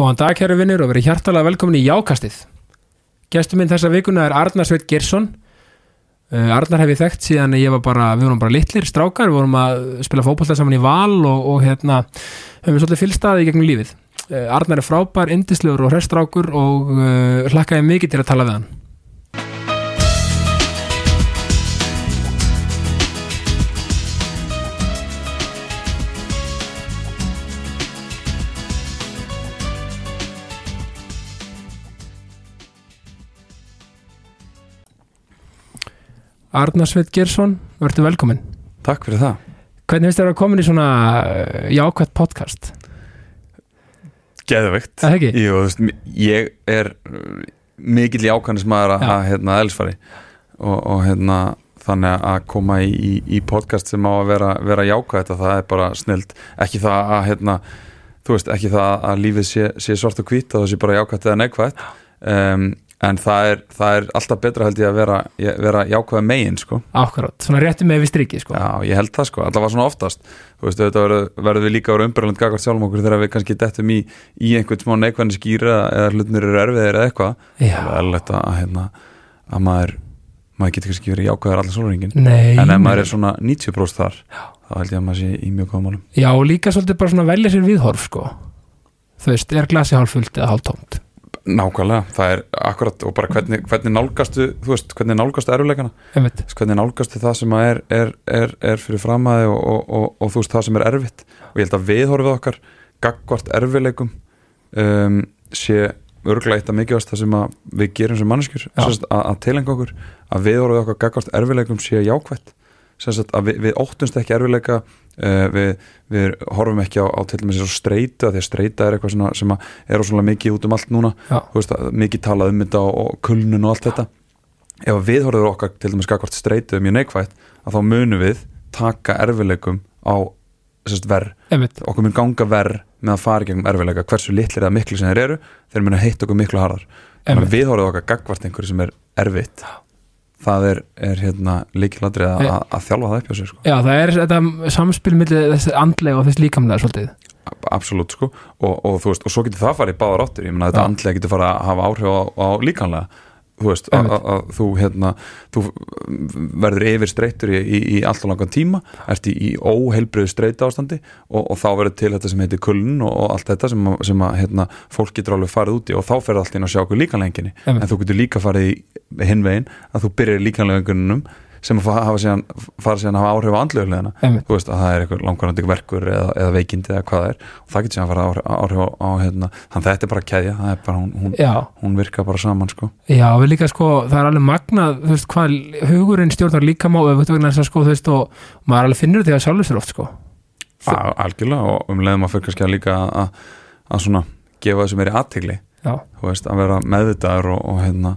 Góðan dag, kæru vinnir, og verið hjartalega velkomin í Jákastið. Gestur minn þessa vikuna er Arnar Sveit Gersson. Uh, Arnar hef ég þekkt síðan ég var bara, við vorum bara litlir strákar, við vorum að spila fótbolta saman í val og, og hérna, höfum við svolítið fylgstaði í gegnum lífið. Uh, Arnar er frábær, indislegur og hrestrákur og uh, hlakkaði mikið til að tala við hann. Arnar Sveit Gersson, verður velkomin. Takk fyrir það Hvernig finnst þér að komin í svona uh, jákvætt podcast? Geðveikt Það ekki? Jú, þú veist, ég er uh, mikill jákannis maður að, Já. að hérna, elsfari og, og hérna þannig að koma í, í, í podcast sem á að vera, vera jákvætt að það er bara snild ekki það að hérna, þú veist, ekki það að lífið sé, sé svart og hvít og það sé bara jákvætt eða neikvætt um, en það er, það er alltaf betra held ég að vera, vera jákvæð megin sko. Akkurát, svona réttu með við strikið sko. Já, ég held það sko, allavega svona oftast þú veist, þetta verður, við líka að vera umbyrland gagvart sjálfum okkur þegar við kannski dettum í, í einhvern smá neikvæðni skýra eða hlutnir eru erfiðir eða eitthvað Já. það er alveg að, hérna, að maður maður getur kannski verið jákvæður allan sólringin Nei, en ef maður er svona 90% þar þá held ég að maður sé í mjög góðum málum Já, líka svolítið bara svona velja sér viðhorf sko. Þú veist, er glasi hálf fullt eða hálf tómt Nákvæmlega, það er akkurat og bara hvernig, hvernig nálgastu þú veist, hvernig nálgastu Einmitt. hvernig nálgastu það sem er, er, er, er fyrir framæði og, og, og, og þú veist það sem er erfitt. Og ég held að viðhorfið okkar gagvart erfiðleikum um, sé örgulega eitt af mikilvægast það sem við gerum sem manneskjur að, að tilenga okkur að viðhorfið okkar gagvart erfiðleikum sé sagt, að við, við óttumst ekki erfiðleika uh, við, við horfum ekki á, á til dæmis eins og streitu að því að streita er eitthvað svona, sem að er svona mikið út um allt núna. Veist, að mikið talað um þetta og, kulnun og allt þetta. Ef að viðhorfið okkar til dæmis gagvart streitu er mjög neikvætt að þá munum við taka erfiðleikum á verð okkur mun ganga verð með að fara gegnum erfiðleika hversu litlir eða miklu sem þeir eru þeir munu heitt okkur miklu harðar. Að viðhorfið okkar gagvart einhverju sem er erfitt það er, er hérna líkiladrið að, að, að þjálfa það upp hjá sér sko. Já, það er þetta samspil milli þessi andlega og þessi líkamlega svolítið. Absolutt sko. Og, og þú veist, og svo getur það farið báðar áttir. Ég meina þetta andlega getur farið að hafa áhrif á, á líkanlega þú veist, að, þú hérna þú verður yfir streittur í, í, í alltaf langan tíma, ert í, í óheilbriðu streita ástandi og, og þá verður til þetta sem heitir kuln og, og allt þetta sem, sem að hérna, fólk getur alveg farið út í og þá ferður allt inn að sjá okkur líkanlenginni en þú getur líka farið í hinvegin að þú byrjar líkanlengunum sem að fa- hafa síðan, fara síðan að hafa áhrif á andlugulegina Einmitt. þú veist að það er eitthvað langvarandi verkur eða, eða veikindi eða hvað það er. Og það getur síðan að fara áhrif, áhrif á, á hérna, þannig þetta er bara keðja, það er bara hún, hún, hún virka bara saman sko. Já, við líka sko það er alveg magnað, þú veist, hvað hugurinn stjórnar líka má, vegna þess að sko, þú veist og maður alveg finnur að sjálfur sér oft sko. Al- algjörlega og um leiðum að fyrir kannski að líka að, að svona gefa þessu meiri aðtegli þú veist, að vera meðvitaður og, og hérna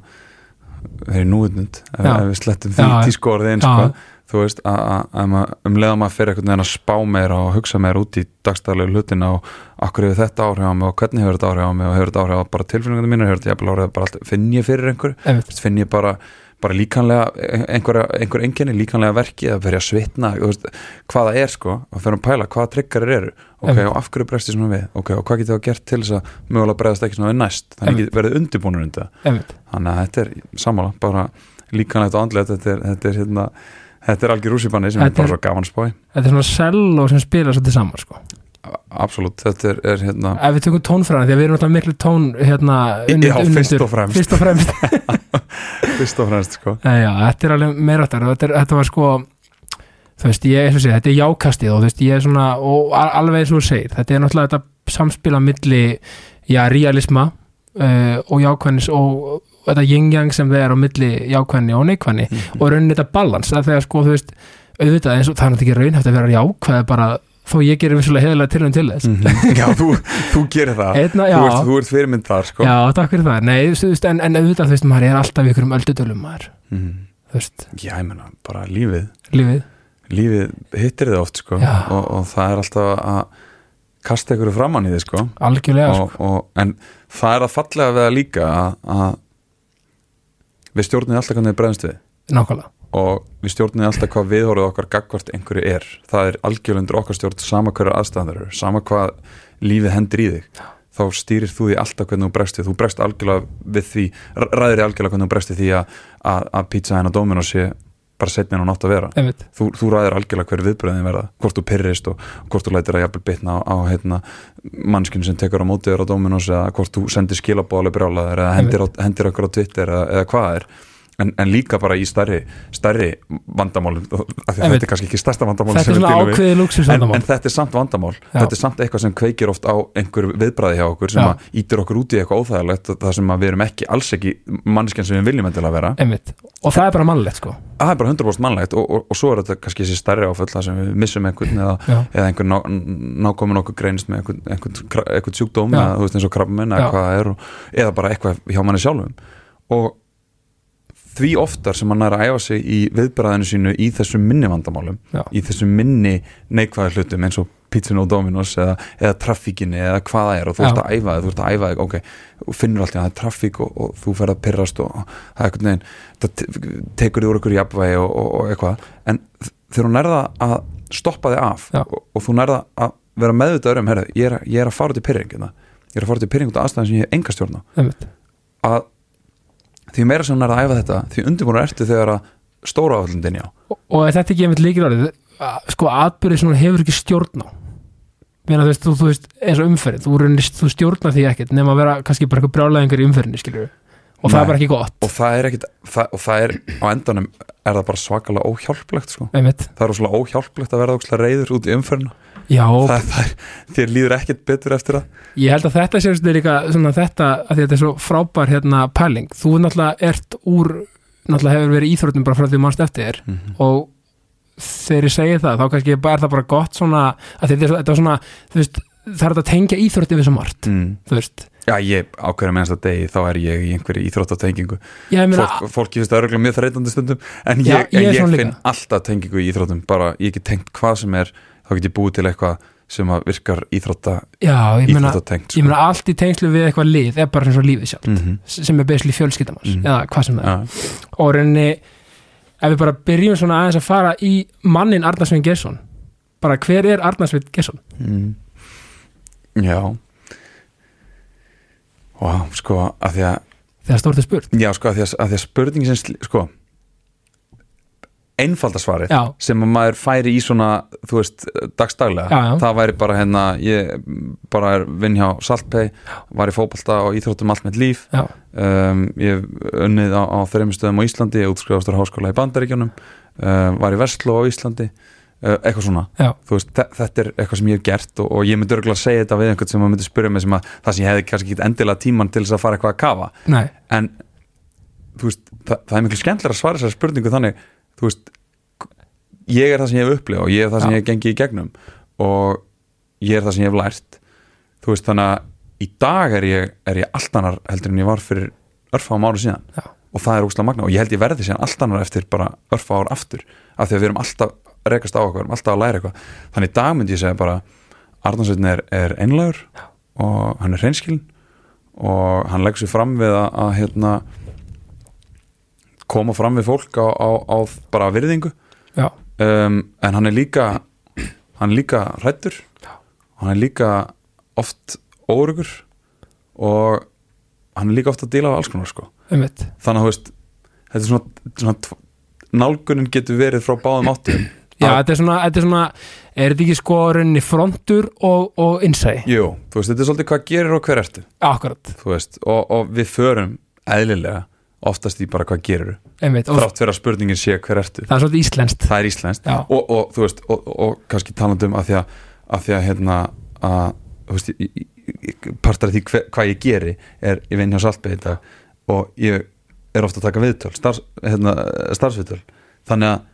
núutnund ef, Já. ef við slettum því tískorðin Já. sko, þú veist, að, maður- um leiðum að fyrir einhvern veginn að spá meira og hugsa meira út í dagstæðlegu hlutina og akkur hefur þetta áhrif á mig og hvernig hefur þetta áhrif á mig og hefur þetta áhrif á bara tilfinningum mínu, hefur þetta áhrif á bara allt, finn ég fyrir einhver veist, finn ég bara, bara líkanlega einhver, einhver enginni, líkanlega verki að verja að svitna, þú veist, hvað það er sko og fyrir að pæla hvaða tryggarir eru ok, og af hverju bregst ég svona við? Ok, og hvað getur það gert til þess að mögulega bregðast ekki svona við næst, þannig að verið undirbúinur undir það, einmitt. Þannig að þetta er sammála, bara líkanlegt og andlegt þetta er, þetta er hérna Þetta er algjör rússipanni sem er bara svo gaman spói Þetta er svona sell og sem spila svolítið saman sko. Absolutt, þetta er, er hérna Ef við tökum tónfræðan, því að við erum alltaf miklu tón hérna, Já, fyrst og fremst. Fyrst og fremst. Fyrst og fremst, sko. Nei, já, þetta er alveg meira þetta, þetta var sko þú veist, ég, eins og sé, þetta er jákastið og þú veist, ég er svona, og al- alveg eins og þú segir þetta er náttúrulega þetta samspila milli, já, realisma uh, og jákvæðnis og, þetta yin-yang sem það er á milli jákvæðni og neikvæðni Mhm. og raunin þetta balans, að þegar sko, þú veist auðvitað, eins og það er náttúrulega ekki raunhæft að vera jákvæð bara, þó ég gerir vissulega heðilega tilhörn til þess. Mhm. Já, þú, þú gerir það. Einna, já, þú, ert, þú ert fyrirmynd þar, sko. Já, takk fyrir það. Nei, veist, en, en auðvitað, þú veist, maður er alltaf ykkur um öldudölum maður, Mhm. þú veist, Já, ég menna, bara lífið. Lífið lífið hittir þið oft sko. Og, og það er alltaf að kasta ykkur framann í þið sko. Algjörlega, sko. og, og, en það er að fallega við að líka að, við stjórnum alltaf hvernig við bregðumst við. Nákvæmlega. Og við stjórnum alltaf hvað viðhorfið okkar gagvart einhverju er. Það er algjörlundur okkar stjórn sama hverju aðstæðan þeir eru sama hvað lífið hendur í þig. Þá stýrir þú því alltaf hvernig þú bregst við. Þú bregst algjörlega við því ræðir algjörlega hvernig þú bregst við því að, að, að pizza hennar Dominos sé bara setni en hún átt að vera. Þú, þú ræðir algjörlega hverju viðbröðin verða hvort þú pyrrist og hvort þú lætir að jafnvel bitna á, á hérna, mannskinu sem tekur á mótið þér á Dominos eða hvort þú sendir skilabóðlega brjálaðir eða hendir, á, hendir okkur á Twitter eða, eða hvað er en, en líka bara í vandamál því að Einmitt. þetta er kannski ekki stærsta vandamál þetta er svona dílum við. ákveðið en, en þetta er samt vandamál. Já. þetta er samt eitthvað sem kveikir oft á einhver viðbræði hjá okkur sem Já. að ítir okkur út í eitthvað óþægilegt það sem að við erum ekki, alls ekki mannskjan sem við viljum endilega vera. Einmitt, og það er bara mannlegt sko. Það er bara 100% mannlegt og, og, og svo er þetta kannski þessi stærri áföll það sem við missum einhvern eða, eða einhvern ná, nákomin okkur greinist með einhvern, einhvern, einhvern sjúkdóm eða veist Já. eða er eða bara eitthvað hjá manni sjálfum. Og því oftar sem hann er að æfa sig í viðbræðinu sínu í þessum minni vandamálum Já. í þessum minni neikvæða hlutum eins og pizzin og Dominos eða, eða traffíkinni eða hvað það er og þú ert að æfa þig, þú ert að æfa þig ok, finnur alltaf að það er traffík og, og þú fer að pyrrast og, og það er einhvern veginn það te- tekur þig úr einhverju jafnvægi og, og, og eitthvað. En þegar þú nærða að stoppa þig af og, þú nærða að vera meðvitaður um herri, ég, er, ég er að fara út í pyrring ég er að fara út í pyrring út af aðstæðan sem ég hef enga stjórn á. Einmitt, að því meira sem hún er að æfa þetta því undirbúinu ertu þegar að stóra áhaldin já og, og er þetta ekki einmitt líkir að- sko atbyrðið sem hún hefur ekki stjórn á. Meina, þú, veist, þú, þú veist, eins og umferð þú, þú stjórnar því ekkert nema að vera kannski bara eitthvað brjálæðingar í umferðinni skilur og það Nei. er bara ekki gott. Og það er ekkit það, og það er á endanum er það bara svakalega óhjálplegt sko. það er óhjálplegt að verða ókslega reyður út í umferðina. já, það, það er, þér líður ekkit betur eftir það ég held að þetta sé svona líka svona þetta, að að þetta er svo frábær hérna pæling, þú náttúrulega ert úr náttúrulega hefur verið í íþróttum bara frá því mannst eftir þér mm -hmm. og þegar ég segi það þá kannski er það bara gott svona að þetta er, er svona, veist það er að tengja íþrótti við svo margt mm. þú veist, já ég ákveður með einsta degi þá er ég í einhverju íþróttatengingu ég Fólk, fólki finnst það örgulega mjög þreytandi stundum en Já, ég, ég er en ég finn líka. alltaf tengingu í íþróttum bara ég get tengt hvað sem er þá get ég búið til eitthvað sem virkar íþrótta íþróttatengt ég meina allt í tengslu við eitthvað lið er bara eins og lífið sjálf mm sem er basically fjölskyldamanns Mhm. eða hvað sem það er -hmm. og reyni ef við bara byrjum svona aðeins að fara í mannin Arnarsvein Gesson bara hver er Arnarsvein Gesson? mm. já Vá, sko, að því að stórt er spurt Já, sko, að því að, að, því að spurningin sem, sko einfaldasvarið sem að maður færi í svona, þú veist, dagstaglega. Já, já. það væri bara hérna ég bara er vinn hjá Saltpay var í fótbolta og íþróttum allt með líf. Um, ég unnið á, á þreymur stöðum á Íslandi, ég útskrifastur háskóla í Bandaríkjunum uh, var í Vestló á Íslandi uh, eitthvað svona. Veist, þe- þetta er eitthvað sem ég hef gert og, og ég myndi örgulega að segja þetta við einhvern sem að myndi spyrja mig sem að það sem ég hefði kannski ekki endilega tíman til þess að fara eitthvað að kafa. Veist, það, það er miklu skemmtilega að svara þessari spurningu þannig, þú veist ég er það sem ég hef upplifað og ég er það sem Já. ég hef gengið í gegnum og ég er það sem ég hef lært þú veist, þannig að í dag er ég, er ég allt annar heldur en ég var fyrir örfáum ára síðan Já. og það er úrslega magna og ég held ég verði síðan allt annar eftir bara örfá ár aftur af því að við erum alltaf rekast á okkur, við erum alltaf að læra eitthvað þannig í dag myndi ég segja bara Arnarsveitin er, er einlegur og hann er hreinskilin og hann leggur sér fram við að, að hérna, koma fram við fólk á, á, á bara virðingu. Um, en hann er líka hann er líka hrættur hann er líka oft órugur og hann er líka oft að díla af alls konar sko. þannig að veist þetta er svona, svona nálgunin getur verið frá báðum áttum. Já, Að- þetta er svona, þetta er svona er þetta ekki sko rauninni frontur og, og innsæi, Jú, þú veist, þetta er svolítið hvað gerir og hver ertu. Akkurat. Þú veist, og, og við förum eðlilega oftast í bara hvað og þrátt fyrir að spurningin sé hver ertu. Það er svolítið íslenskt. Það er íslenskt. Og, og þú veist, og, og kannski talandum að því að, að því að hérna að, þú veist, partar af því hver, hvað ég geri er, ég vinn hjá Saltbeig í dag og ég er ofta að taka viðtöl starfs, hérna, starfsviðtöl. Þannig að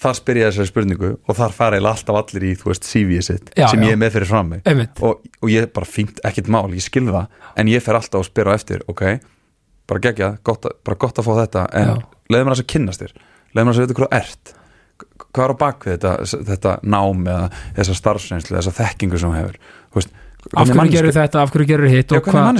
þar spyr ég þessari spurningu og þar fara eiginlega alltaf allir í, þú veist, CV-ið sitt Já, sem já. ég er með fyrir fram mig. Og, og ég er bara fínt, ekkert mál, ég skil það en ég fer alltaf að spyrja á eftir ok, bara gegja, gott, bara gott að fá þetta en leiðum mér að kynnast þér. Leiðum mér að vita hvað þú ert. Hvað er á bakvið þetta, þetta nám eða þessa starfsreynslu, þessa þekkingu sem þú hefur? Veist, af hverju gerur þetta, af hverju gerur hitt? Og hvað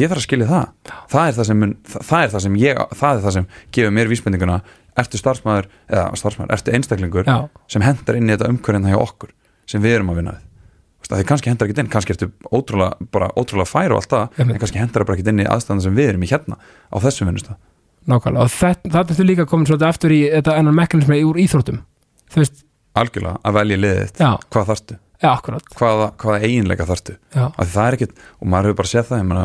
ég þarf að skilja það. Það er það sem, það, er það sem ég það er það sem gefur mér vísbendinguna. Ertu starfsmæður, eða starfsmæður, ertu einstaklingur já, sem hendar inn í þetta umhverjina hjá okkur sem við erum að vinna við Að þið kannski hendar ekki inn, kannski ertu ótrúlega, bara ótrúlega fær og allt það, en kannski hendar bara ekki inn í aðstæðan sem við erum í hérna á þessum vinnustaf nákvæmlega, og þetta, þetta er líka komin svolítið aftur í þetta enn mekanismi úr íþróttum. Þú veist, algjörlega að velja liðið hvað þarftu? Já, akkurat. Hvaða, hvaða eiginleika þarftu? Því það er ekkit, og maður hefur bara séð það ég meina,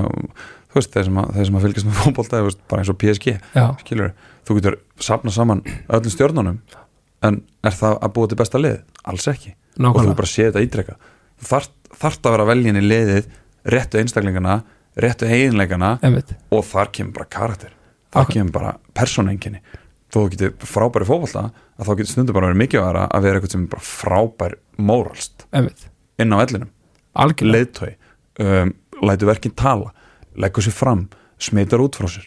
þú veist, þeir sem að, þeir sem að fylgjast með veist, bara eins og PSG skilur, þú getur sapna saman öllum stjórnunum, en er það að búa til besta lið? Alls ekki. Og þú nákvæmlega. bara séð þetta ítreka þú þarft, þarft að vera að velja inn í liðið réttu einstaklingana, réttu eiginleikana og þar kemur bara karakter. Þar Ok. kemur bara persónenginni þó þú getur frábæri fótbolta að þá getur stundum bara verið mikið að vera eitthvað sem er bara frábær móralst inn á ellinum, leiðtói um, lætur verkinn tala leggur sér fram, smitar út frá sér.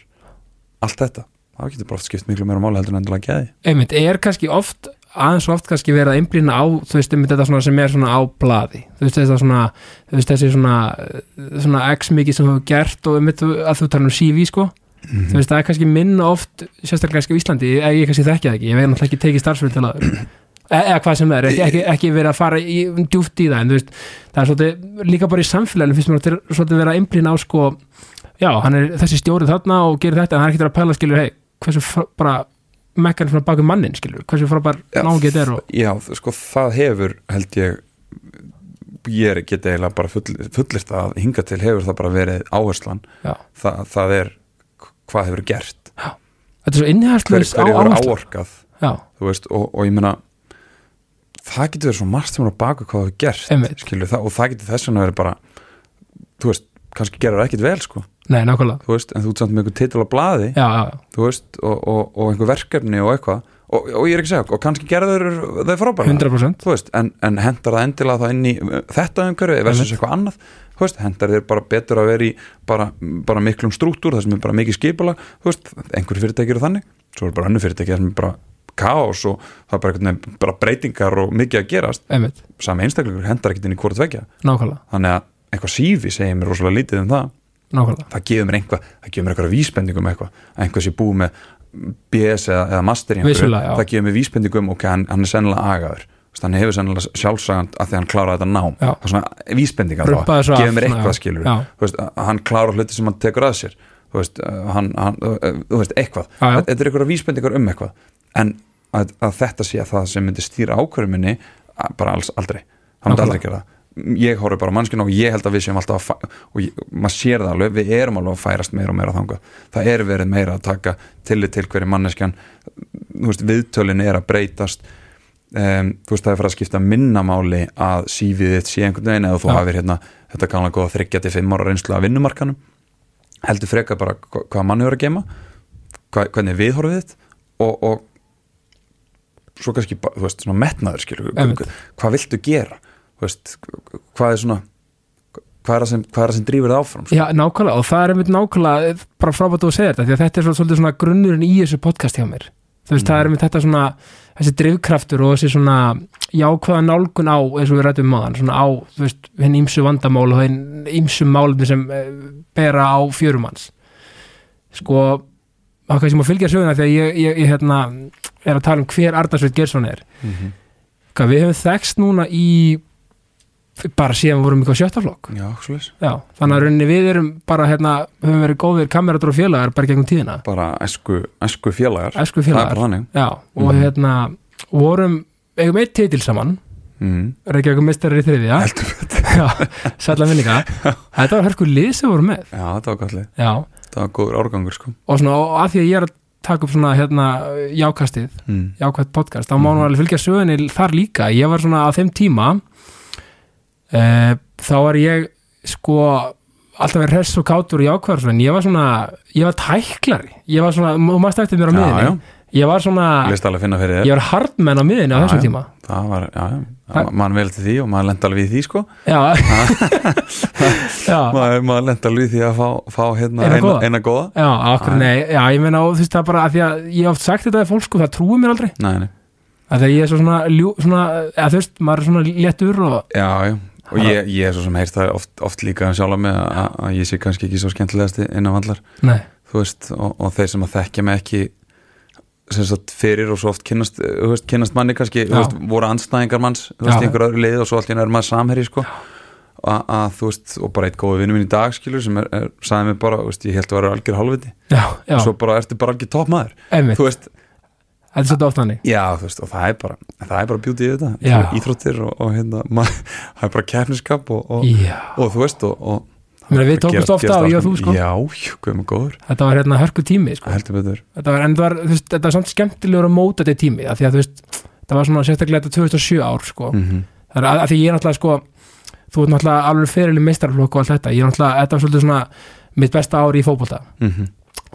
Allt þetta, það getur bara oft skipt miklu meira máli heldur en endilega geði einmitt, er kannski oft aðeins oft kannski verið að einblýna á þú veist, þetta sem er svona á blaði. Þú veist, þetta svona, þú veist, þessi svona svona x mikið sem þú hefur gert og einmitt að þú tala um CV, sko. Þú veist, það er kannski minna oft sérstaklega kannski á Íslandi, ef ég kannski þekki það ekki ég veit náttúrulega ekki tekið starfsfyrir til að E- eða hvað sem það er, ekki, ekki, ekki verið að fara í, djúft í það, en þú veist það er svolítið, líka bara í samfélaginu finnst mér þetta svolítið verið að einblýna á sko já, er þessi stjórið þarna og gerir þetta en hann er ekki að pæla, skilur, hei, hversu bara mekkan frá baku mannin, skilur hversu frábær Já, náungið þetta er og Já, sko það hefur held ég ég er ekki eiginlega bara full, fullist að hinga til hefur það bara verið áherslan. Já, Þa, það er hvað hefur gerst. Þetta er svo hver, innihærslega hver hefur áorkað já, þú veist, og, og ég meina það getur verið svo margt sem er á baku hvað hefur gerst Einmitt. skilur, það, og það getur þess vegna verið bara þú veist, kannski gerir það ekkit vel sko, nei, nákvæmlega. Þú veist, en þú ert samt með einhver titil á blaði, já, já, þú veist, og, og, og einhver verkefni og eitthvað, og, og ég er ekki að segja og kannski gerður þau frábæra 100% þú veist, en, en hendar það endilega þá inn í uh, þetta umhverfi versus eitthvað annað? Þú veist, hendar þér bara betur að vera í bara, bara miklum strúktúr, það sem er bara mikið skipula þú veist, einhver fyrirtæki eru þannig. Svo er bara önnu fyrirtæki sem er bara kaos og það er bara, einhvern veginn bara breytingar og mikið að gerast, einmitt, sami einstaklingur hendar ekkert inn í hvort tvekja, nákvæmlega, þannig að eitthvað sífi segir mér rosalega lítið um það nákvæmlega. Það gefur mér einhvað, það gefur mér eitthvað vísbendingum eitthvað, að einhver sé búið með BS eða, eða master í einhverju, það gefur mér vísbendingum ok, hann, hann er sennilega agaður. Hann hefur sennilega sjálfsagand að því hann kláraði þetta nám. Já. það er svona vísbendingar svo gefur mér eitthvað skilur veist, að hann klárar hluti sem hann tekur að sér. Þú veist, hann, hann, uh, þú veist eitthvað, Já, já. þetta er eitthvað vísbendingar um eitthvað. En að, að þetta sé það sem myndi stýra ákvörðum minni að- bara alls aldrei, hann myndi aldrei gera það ég horfi bara á mannskinu og ég held að við séum alltaf að og ég, maður sér það alveg, við erum alveg að færast meira og meira þangað, það er verið meira að taka tillit til hverju manneskjan þú veist, viðtölin er að breytast. Um, þú veist, það er fyrir að skipta minnamáli að sífið þitt sé einhvern veginn eða þú Já. hafir hérna, þetta kannan góða þryggja til fimm ára reynslu af vinnumarkanum heldur frekar bara hva- hvað mann hefur að gema hva, hvernig er viðhorfið þitt og, og svo kannski, þú veist, svona metnaður skilur, hvað viltu gera veist, hvað er svona hvað er það sem, hvað er það sem drífur það áfram sko? Já, nákvæmlega, og það er einmitt nákvæmlega bara frábært að segja þetta, því að þetta er svo- svolítið svona grunnurinn í þessu podcast hjá mér þú veist, Mm. það er einmitt þetta svona þessi drifkraftur og þessi svona jákvæða nálgun á, eins og við rættum máðan svona á, þú veist, henni ímsu vandamál og henni ímsu málum sem eh, bera á fjörumanns sko þá kannski má fylgja söguna því að ég, ég, ég hérna, er að tala um hver Arnarsveit Gersson er mm -hmm. Hvað, við hefum þekst núna í bara síðan við vorum ykkur sjöttaflokk Já, svoleiðis. Já, þannig að rauninni við erum bara hérna, höfum verið góðir kameradur og félagar bara gegnum tíðina, bara æsku, æsku félagar. Er félagar. Já, og Mhm. hérna vorum, eigum eitt titil saman. Mm. Reykjavík mistari í þriðja. Sætla minninga Þetta var hörkur lið sem voru með. Já, þetta var gallið, þetta var góður árgangur sko. Og svona, og að því að ég er að taka upp svona hérna jákastið, mm. jákvætt podcast þá má nú alveg fylgja sögunni þar líka. Ég var svona á þeim tíma þá var ég sko alltaf verið hress og kátur og jákvæður svona, ég var svona, ég var tæklari. Ég var svona, þú maður stætti mér á miðinni ég var svona, að ég var hardmenn á miðinni á þessum tíma. Það var, já, já, Það- mann vel til því og maður lenda alveg í því sko. Maður, maður lenda alveg í því að fá, fá hérna Eina eina, góða. eina góða. Já, akkur Já. nei. Já, ég meina, og þú veist það bara að því að ég hef oft sagt þetta að fólk sko, það trúi mér aldrei. Nei, nei. að því að ég er svo svona, ljú, svona eða þú veist, maður er svona léttur og já, já og ég, ég er svo sem heyrst það oft, oft líka um sjálf að, að ég sé kannski ekki svo skemmtilegasti innan vallar. Og, og þeir sem að þekkja mig ekki sagt fyrir og svo oft kynnast, þú veist, kynnast manni kannski, veist, voru anstæðingar manns í einhver öðru lið og svo einu er maður samherji sko. Að, að þú veist, og bara eitt góði vinnu minn í dag skilur sem er, er sagði mig bara, veist, ég held að vera algjör halvviti, svo bara ertu bara algjör toppmaður, þú veist, þetta er svolítið oft þannig já, þú veist, og það er bara það er bara bjútið í þetta, íþróttir og, og hérna, maður, það er bara keppniskap og, og, og þú veist, og, og Ég meina, við tókumst ofta á, ég og þú sko. Já, hvað er maður góður, þetta var hérna hörku tími sko. þetta var, var, þú veist, þetta var samt skemmtilegur að móta þetta tími, að þú veist þetta var svona sérstaklega þetta 2007 ár sko. mm -hmm. það er að, að því ég er náttúrulega sko þú ert náttúrulega alveg feril í meistarflokk og allt þetta, ég er náttúrulega, þetta var svolítið svona mitt besta ári í fótbolta. Mhm.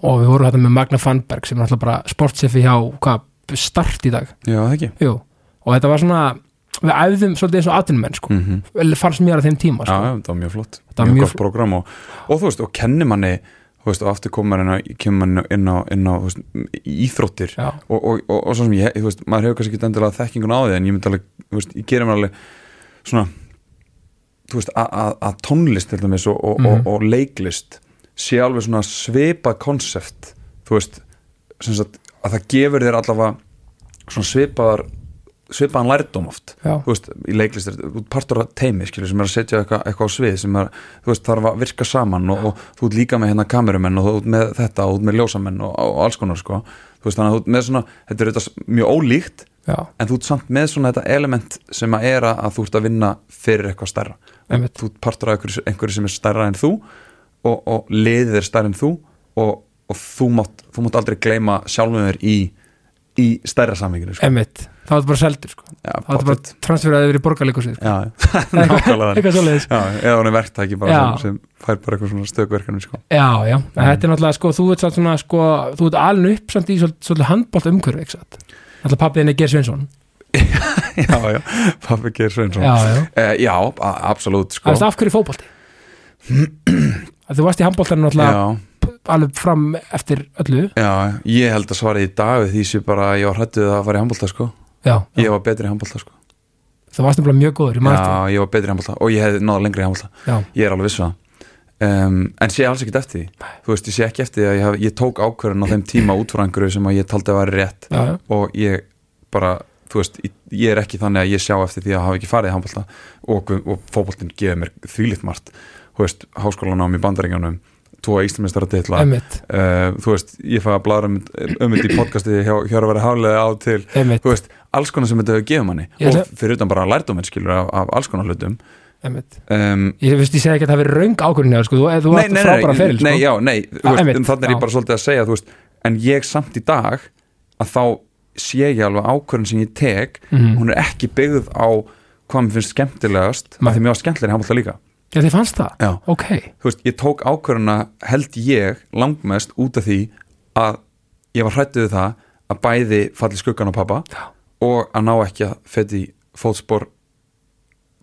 Og við vorum þetta með Magna Fannberg sem er náttúrulega bara sportsefi hjá, hvað, start í dag? Já, og þetta var svona við æfðum svolítið eins og atvinnumenn sko, mm mm. fannst mér á þeim tíma sko. já, það var mjög flott. Var mjög, gott program og, og þú veist, og kenni manni veist, og aftur kemur manni inn á, inn á veist, íþróttir. Og, og, og, og svo sem ég, þú veist, maður hefur kannski ekki endilega þekkingun á því en ég myndi alveg, ég gerir mér alveg svona þú veist, að- að að tónlist til dæmis og, og, og, og leiklist sé alveg svona svipað konsept, þú veist sagt, að það gefur þér allavega svona svipaðar svipaðan lærdóm oft. Já, þú veist, í leiklist þú ert partur af teimi skilur, sem er að setja eitthvað, eitthvað á svið sem er, þú veist, þarf að virka saman og, og þú ert líka með hérna kamerumenn og þú ert með þetta og þú ert með ljósamenn og, og alls konar sko, þú veist, þannig að þú ert með svona þetta er þetta mjög ólíkt já, en þú ert samt með svona þetta element sem að er að þú ert að vinna fyrir eitthvað stærra. Einmitt. þú ert partur af einhverju, einhverju sem er stærra en þú og, og liðið er stærra en þú og, og þú, mátt, þú mátt aldrei gleyma sjálfum þér í, í stærra samveginu sko. emitt þá var bara seldur sko, Já, þá var bara transferaði yfir í borgarleikusið sko. Já, nákvæmlega. Eitthvað Já, eða hún er verktæki bara sem, sem fær bara eitthvað svona stökverkefni sko. Já, já, en þetta er náttúrulega sko, þú ert svona sko, þú ert alveg upp samt í svolítið, svolítið handbólt umhverfi, ekki satt? Náttúrulega pappiðin er Geir Sveinsson. Já, já, pappi Geir Sveinsson. Já, já, uh, Já, absolutt sko. það af hverju fótbolti að Þú varst í náttúrulega já, alveg fram eftir öllu. Já, ég held að svara í dag því sem bara ég var hrættuð að fara í handbólta sko. Ég var betri í handbólta sko. þú varst nefnilega mjög góður, Já, ég var betri í handbólta og ég hefði náða lengri í handbólta Ég er alveg vissu það. Um, En sé alls ekkert eftir því. Þú veist, ég sé ekki eftir því að ég, haf, ég tók ákvörðun á þeim tíma út frá einhverju sem ég taldi að vera rétt. Já, og ég bara þú veist, ég, er ekki þannig að ég sjá eftir því að hafa ekki farið í handbólta og, og fótboltinn gefur mér þvílitt margt veist, háskólanám í bandaríkjanum tvo íslumistara titla uh, emitt, þú veist, ég fæ að bladra um um þetta í podcasti hjá Hjörvar Haflega á til emitt, þú veist, alls konar sem þetta hefur gefið manni Ég og fyrir utan bara lærdóminn skilur af, af alls konar hlutum um, Ég veist, ég segi ekki að það verið raung ákvörðin sko, þú, þú varst frábæra feril nei, sko. já, nei, Ah, veist, einmitt, um þannig er já. ég bara svolítið að segja, veist, en ég samt í dag að þá sé ég alveg ákvörðin sem ég tek, Mhm. hún er ekki byggð á hvað mér finnst skemmtilegast Nei. að því mér var skemmtilegri handbólta líka Já, þið fannst það? Já. Ok, þú veist, ég tók ákvörðina held ég langmest út af því að ég var hrættið við það að bæði falli skuggan á pappa Já. og að ná ekki að feti fótspor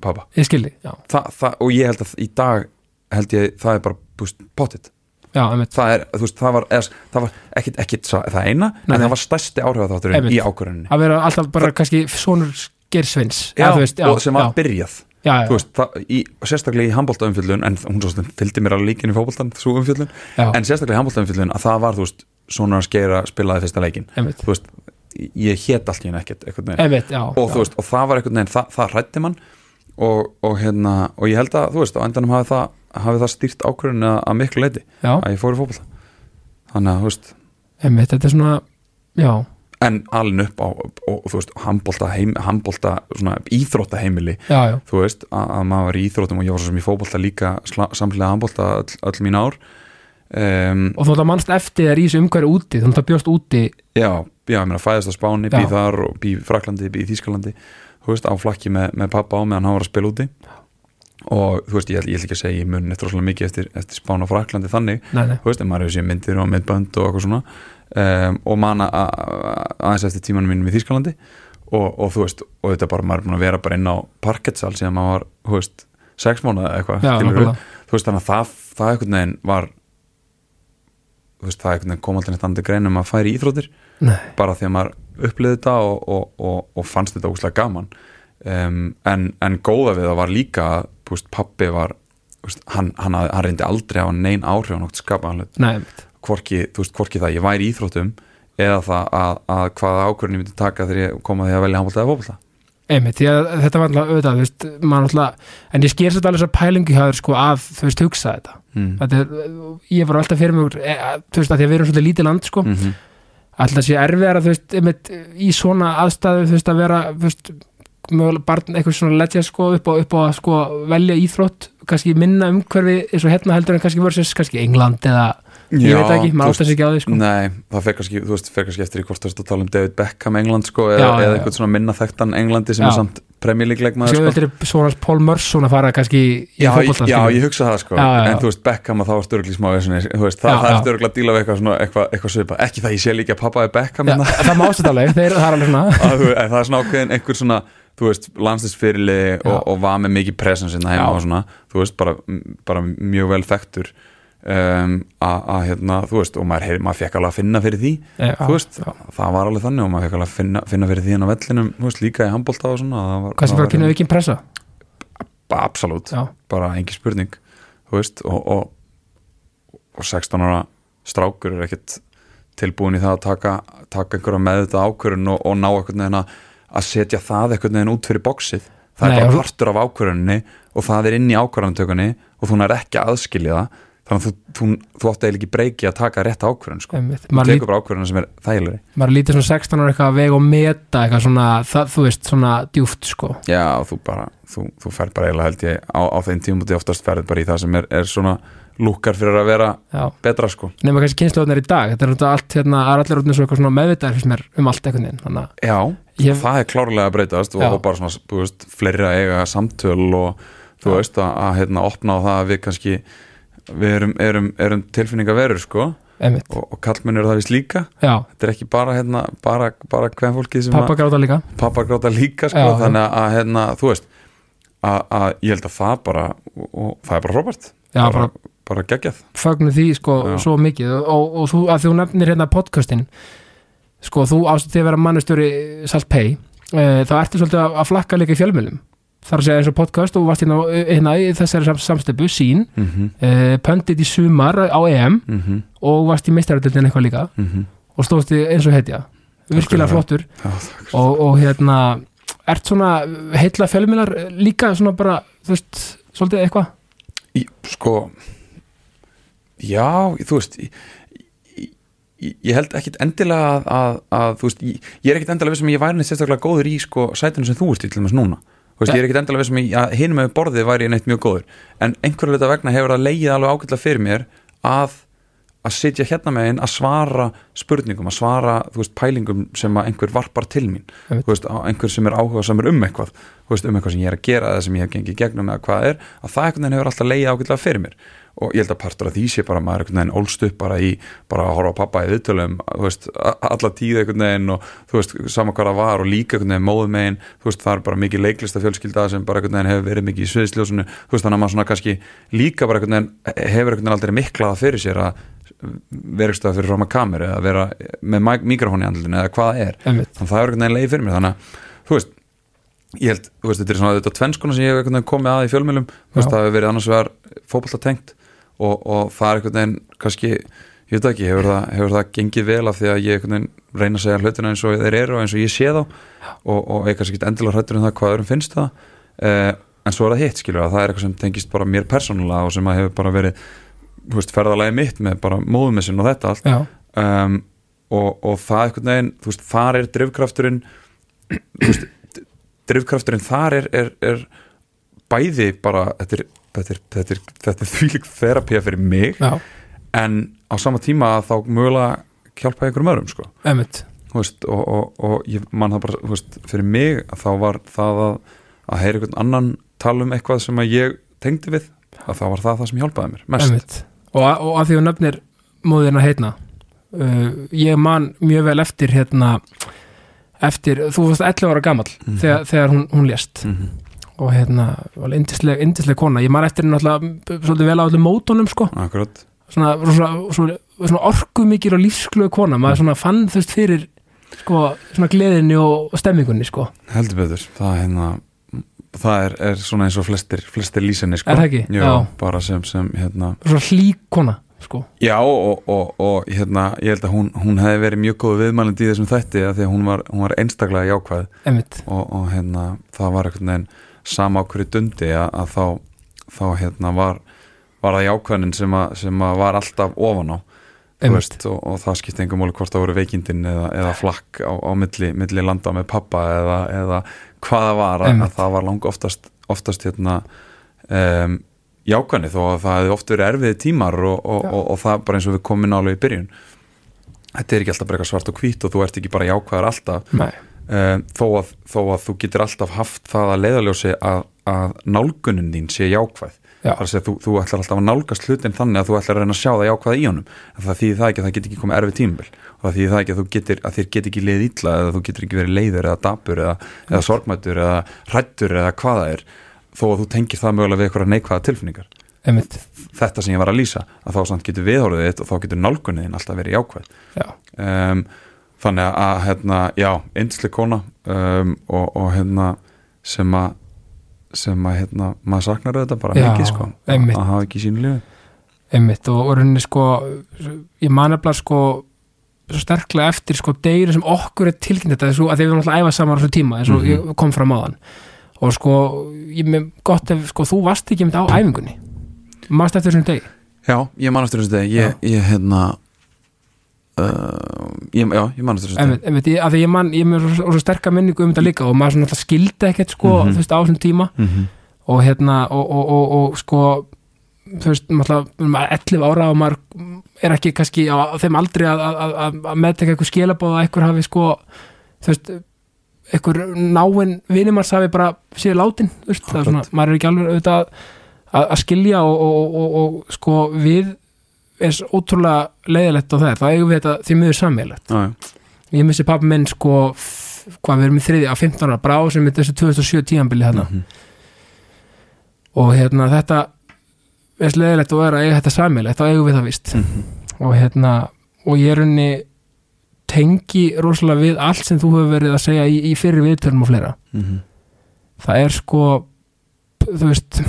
pappa ég skildi, já, Þa, það, og ég held að í dag held ég það er bara búst pottit já, emitt það er, þú veist, það var, eða, það var ekkit, ekkit það eina, Nei, en það var stærsti áhrifðátturinn Einmitt. í ákvörðinni Að vera alltaf bara kannski sonur Geir Sveins já, þú veist, já, og sem var byrjað já, já, veist, það, í, sérstaklega í handbóltaumfjöllun en hún svo fylgdi mér alveg líkin í já, en sérstaklega í handbóltaumfjöllun að það var, veist, svona að skeira spilaði fyrsta leikin, veist ég hét allt í henni ekkert, Emitt, já, og og það var eitthvað neginn, það, það hrætti mann. Og, og hérna, og ég held að, á endanum hafi það, hafi það stýrt ákvörðinu að, miklu leiti, að ég fór í fótbolta. Þannig að, emitt, þetta er svona já, en alin upp á og, þú veist, handbolta, heim, handbolta svona íþróttaheimili, já, já, þú veist að, að maður var í íþróttum og ég var svo sem í fótbolta líka samhliða handbolta öll, öll mín ár. Um, og þú ætla mannst eftir þér í þessu umhverju úti þú ætla bjóst úti, já, já, ég meina fæðist á Spáni, býð þar og býð Fraklandi, býð í Þýskalandi þú veist, á flakki með, með pappa á meðan hann var að spila úti og þú veist, ég, ég ætla ekki að segja ég mun eftir rosalega mikið eftir, eftir Spáni og Fraklandi þannig, nei, nei, þú veist, en maður hefur séð myndir og myndbönd og eitthvað svona. Um, og manna aðeins eftir tímanum mínum í Þýskalandi. Og, og þú veist, og þetta bara, maður er búin að vera bara inn á parketsal síðan maður var, þú veist sex mánuða eða eitthvað, þú veist, þannig að það, það einhvern veginn var þú veist, það einhvern veginn kom alltaf neitt andri greinum að færi íþróttir. Nei, bara því að maður upplýði þetta og, og, og, og fannst þetta úslega gaman. Um, en, en góða við það var líka að, veist, pappi var veist, hann, hann, hann reyndi aldrei að hafa nein áhrif á nokt skapaðan hlut. Nei, emitt hvorki, hvorki það ég væri í íþróttum eða það að, að hvaða ákvörðin ég myndi taka þegar ég kom að því að velja handbólta eða fótbolta. Einmitt, að þetta var alltaf auðvitað, veist, alltaf en ég sker sér alveg að pælingi hjá þér sko að, þú veist, hugsa þetta. Mm. þetta er, ég var alltaf fyrir mig e, að, þú veist, að því að við erum svolítið lítið land sko. Mm -hmm. alltaf sé erfiðar að, þú veist, einmitt, í svona aðstæðu, þú veist, að vera þú veist, mögulega barn eitthvað svona leggja sko upp á, upp á að sko velja íþrótt kannski minna umhverfi eins og hérna heldur en kannski versus kannski England eða ég veit það ekki, maður ástæðs ekki á því sko Nei, það fer kannski, þú veist, fer kannski eftir í hvort þú veist að tala um David Beckham England sko, eða, Já, já, eða já. einhvern svona minna þekktan Englandi sem Já. er samt premjölíkleikmaður Svo sko. þetta er svona Paul Merson að fara kannski í Já, fótbolta já, ég hugsa það sko Já, já, já. En þú veist, Beckham að þá er störgli smá vesinni, þú veist, það, Já, það er já. störgli að díla við eitthvað, svona, eitthvað, eitthvað svipa Ekki það ég sé líka að pappa er Beckham Já, hérna. það má ástæða alveg, þeir, það er alveg svona að, þú- en það er svona ákveðin einhver svona þú veist, landslisfyrirli og, og var með mikið presence hérna heima Já. og svona, þú veist, bara, bara mjög vel þekktur um, að hérna, þú veist, og maður, maður fekk alveg að finna fyrir því Já, þú veist, það var alveg þannig og maður fekk alveg að finna, finna fyrir því hann á vellinum þú veist, líka í handbólta og svona var, Hvað sem fyrir að kynna aukinn pressa? Bara absolutt, Já, bara engi spurning þú veist, og, og, og 16 ára strákur er ekkit tilbúin í það að taka, taka einhverja með þetta ákvörun og, og ná einhvern veginn að að setja það einhvern veginn út fyrir bóksið það Nei, er bara og- partur af ákvörunni og það er inn í ákvöruntökunni og þú nær ekki að aðskilja það. Þannig að þú, þú, þú átti eiginlega ekki breyki að taka rétt ákvörun sko. þú tekur bara ákvörunna sem er þægilegri. Maður lítið svona 16 ára eitthvað að vega og meta eitthvað svona, það, þú veist, svona djúft sko. Já, og þú bara, þú, þú fer bara eiginlega held ég á, á þeim tímúti oftast ferð bara í það sem er, er svona lúkar fyrir að vera Já, betra sko. Nema kannski kynnslóðunar í dag. Þetta er náttúrulega allt, hérna, allir út svo eitthvað svona meðvitaðar fyrst mér um allt einhvern veginn Þannig að Já, Ég- það er klárlega að breytast og, bara svona, þú veist, fleiri að eiga samtöl og þú Já. veist að, að hérna, opna á það að við kannski við erum, erum, erum tilfinningaverur sko. Einmitt, og, og kallmenn eru það vist líka. Já, þetta er ekki bara hérna, bara, bara hvem fólkið sem pappa gráta líka. Að pappa gráta líka sko, þannig að hérna, þú veist að, að ég held að það bara og, og það er bara Robert. Já, bara, bara bara geggjað. Fögnu því sko Já. svo mikið. Og, og, þú, að þú nefnir hérna podcastin sko þú ástu því að vera mannustjóri Salt Pay e, þá ertu svolítið að, að flakka líka í fjölmjölum þar að segja eins og podcast og varst hérna, hérna í þessari sam, samstöpu sín mm -hmm, e, pöndit í sumar á EM mm -hmm, og varst í meistaradöldin eitthvað líka. Og stóðst eins og hetja. Virkilega flottur. Já, og, og hérna ert svona heilla fjölmjölar líka svona bara þú veist, svolítið eitthvað? Í, sko já, þú veist ég, ég, ég held ekkit endilega að, að, að þú veist, ég, ég er ekkit endilega vissum að ég væri neitt sérstaklega góður í sko sætinu sem þú ert í til dæmis núna. Þú veist, Ja. ég er ekkit endilega vissum að hinum með borðið væri ég neitt mjög góður. En einhverju hluta vegna hefur það leigið alveg ágætlega fyrir mér að að sitja hérna megin að svara spurningum, að svara þú veist, pælingum sem að einhver varpar til mín. Þú veist, einhver sem er áhuga samur um eitthvað. Þú veist, um eitthvað sem ég er að gera eða sem ég hef gengið gegnum eða hvað er, að það einhvern veginn hefur alltaf leigið ágætlega fyrir mér og ég held að partur af því sé bara að maður einhvern veginn ólst upp bara í, bara að horfa á pappa í viðtölum alla tíð einhvern veginn og þú veist, sama hvað það var og líka einhvern veginn móðu megin, þú veist, það er bara mikið leiklista fjölskylda sem bara einhvern veginn hefur verið mikið í sviðsljósunu, þú veist, þannig að maður svona kannski líka bara einhvern veginn hefur einhvern veginn aldrei miklað fyrir sér að vera eitthvað fyrir fram að kameru eða vera með mikrofón í andlutinu eða hvað er. Þannig að ég held þú veist, þetta er svona þetta tvennskona sem ég hef komið að í fjölmjölum, það hefur verið annars vegar fótballtatengt og, og er einhvern veginn kannski, ég veit ekki hefur það, hefur það gengið vel af því að ég einhvern veginn reyna að segja hlutina eins og þeir eru og eins og ég sé þá? Og, og ég kannski ekki endilega hrættur um það hvað öðrum finnst það? Eh, en svo er það hitt, skilur að það er eitthvað sem tengist bara mér persónulega og sem að hefur bara verið veist, ferðalagi mitt með bara móðumessin og þetta allt. Um, og, og það einhvern veginn þú veist, þar er drifkrafturinn þú veist, d- drifkrafturinn þar er, er, er bæði bara þetta er, þetta er, þetta er, þetta er þvílík þerapía fyrir mig já, en á sama tíma þá mögulega hjálpa einhverjum öðrum sko. Veist, og, og, og ég man það bara veist, fyrir mig að þá var það að, að heyra einhvern annan tala um eitthvað sem að ég tengdi við að þá var það það sem hjálpaði mér mest. Og, að- og að því að nöfnir móðina heitna uh, ég man mjög vel eftir hérna eftir, þú varst 11 ára gamall Mhm. þegar, þegar hún, hún lést. Mm -hmm. Og hérna, indisleg, indisleg kona. Ég man eftir henni náttúrulega svolítið vel á öllum mótunum sko, svona, svona, svona, svona orkumikil og lífsglöðu kona, maður svona fann veist fyrir sko, svona gleðinni og stemmingunni sko, heldur betur. Það, hérna, það er, er svona eins og flestir, flestir lýsinni sko. Er það ekki? Jú, Já. bara sem, sem hérna, svona hlý kona sko. Já og, og, og hérna, ég held að hún, hún hefði verið mjög góð viðmælandi í þessum þætti af því að hún var, hún var einstaklega jákvæð. Einmitt, og, og hérna, það var einhvern veginn sama á hverju dundi að, að þá, þá hérna var, var það jákvæðnin sem, að, sem að var alltaf ofan á. Veist, og, og það skipti engum máli hvort það voru veikindin eða, eða flakk á, á milli, milli landa með pappa eða, eða hvað það var að, að það var lang oftast, oftast hérna um, jákvæðni þó að það hefði oft verið erfiði tímar og, og, og, og það bara eins og við komum nálega í byrjun. Þetta er ekki alltaf bara eitthvað svart og hvít og þú ert ekki bara jákvæðar alltaf. Nei, um, þó, að, þó að þú getur alltaf haft það að leiðaljósi að, að nálgunin þín sé jákvæð. Já. þar að segja, þú, þú ætlar alltaf að nálgast hlutin þannig að þú ætlar að reyna að sjá það jákvæða í honum. Það þýðir það ekki að það getur ekki komið erfið tímabil. Og það þýðir það ekki að, þú getur, að þér getur ekki leið illa eða þú getur ekki verið leiður eða dapur eða, eða sorgmættur eða hrættur eða hvað það er. Þó að þú tengir það mögulega við eitthvað neikvæða tilfinningar. Einmitt. Þetta sem ég var að lýsa að þá samt getur viðhorfið þitt og þá getur nálgunin alltaf verið jákvæð. Já, um, þannig að hérna, já, eindislega kona um, og, og hérna sem að sem að hérna, maður saknar þetta bara Já, mikið sko, einmitt. að hafa ekki sínu lífi. Einmitt og rauninni sko ég man eftir sko svo sterklega eftir sko degir sem okkur er tilkynnt þetta svo, að því við erum alltaf að æfa saman á þessu tíma eins og Mhm. ég kom fram á þann og sko, ég með gott ef sko þú varst ekki mitt á æfingunni. Mannst eftir þessum degi? Já, ég man eftir þessu degi. Ég, ég hérna uh, ég, já, ég man einmitt, einmitt, ég, að því ég man, ég er svo, svo sterka minningu um þetta líka og maður svona skildi ekkert sko, Mhm. þú veist, á þessum tíma mm -hmm. og hérna, og, og, og, og sko þú veist, maður alltaf 11 ára og maður er ekki kannski á, þeim aldrei að, að, að, að meðteka eitthvað skilabóð að eitthvað hafi sko þú veist, eitthvað náinn vinimars hafi bara séð látin, þú veist, það er svona, maður er ekki alveg auðvitað að, að skilja og, og, og, og sko við eins ótrúlega leiðilegt á er, það eigum við þetta því miður sammeilegt ég missi pappi minn sko hvað við erum í þriði á 15 ára brá sem er þessu 2007 tíanbili hérna Mhm. og hérna þetta veist leðilegt og er að eiga þetta sammeilegt þá eigum við það vist Mhm. og hérna og ég er unni tengi rosalega við allt sem þú hefur verið að segja í, í fyrir viðtölum og fleira Mhm. það er sko þú veist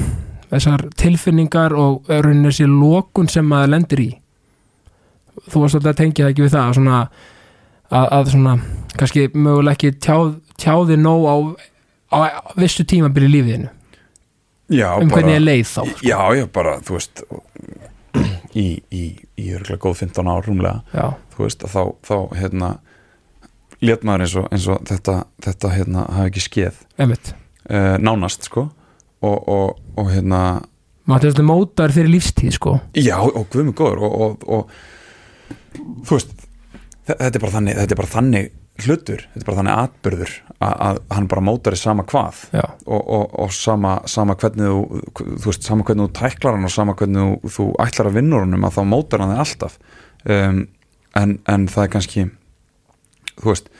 þessar tilfinningar og rauninni þessi lokun sem maður lendir í. Þú varst alltaf að tengja það ekki við það að svona að, að svona kannski mögulega ekki tjáð, tjáði nóg á, á vissu tímabili í lífiðinu já, um hvernig ég leið þá? Sko. já, já, bara, þú veist í, í, í örgulega góð 15 ár rúmlega já, þú veist að þá, þá hérna lét maður eins og, eins og þetta, þetta hérna hafi ekki einmitt. Uh, nánast sko og, og, og hérna maður þetta mótar fyrir lífstíð sko. Já og guð mig góður og, og, og þú veist þe- þetta er bara þannig, þetta er bara þannig hlutur, þetta er bara þannig atbyrður að, að hann bara mótar í sama hvað. Já, og, og, og sama, sama hvernig þú, þú veist, sama hvernig þú tæklar hann og sama hvernig þú, þú ætlar að vinna honum að þá mótar hann þig alltaf. Um, en, en það er kannski þú veist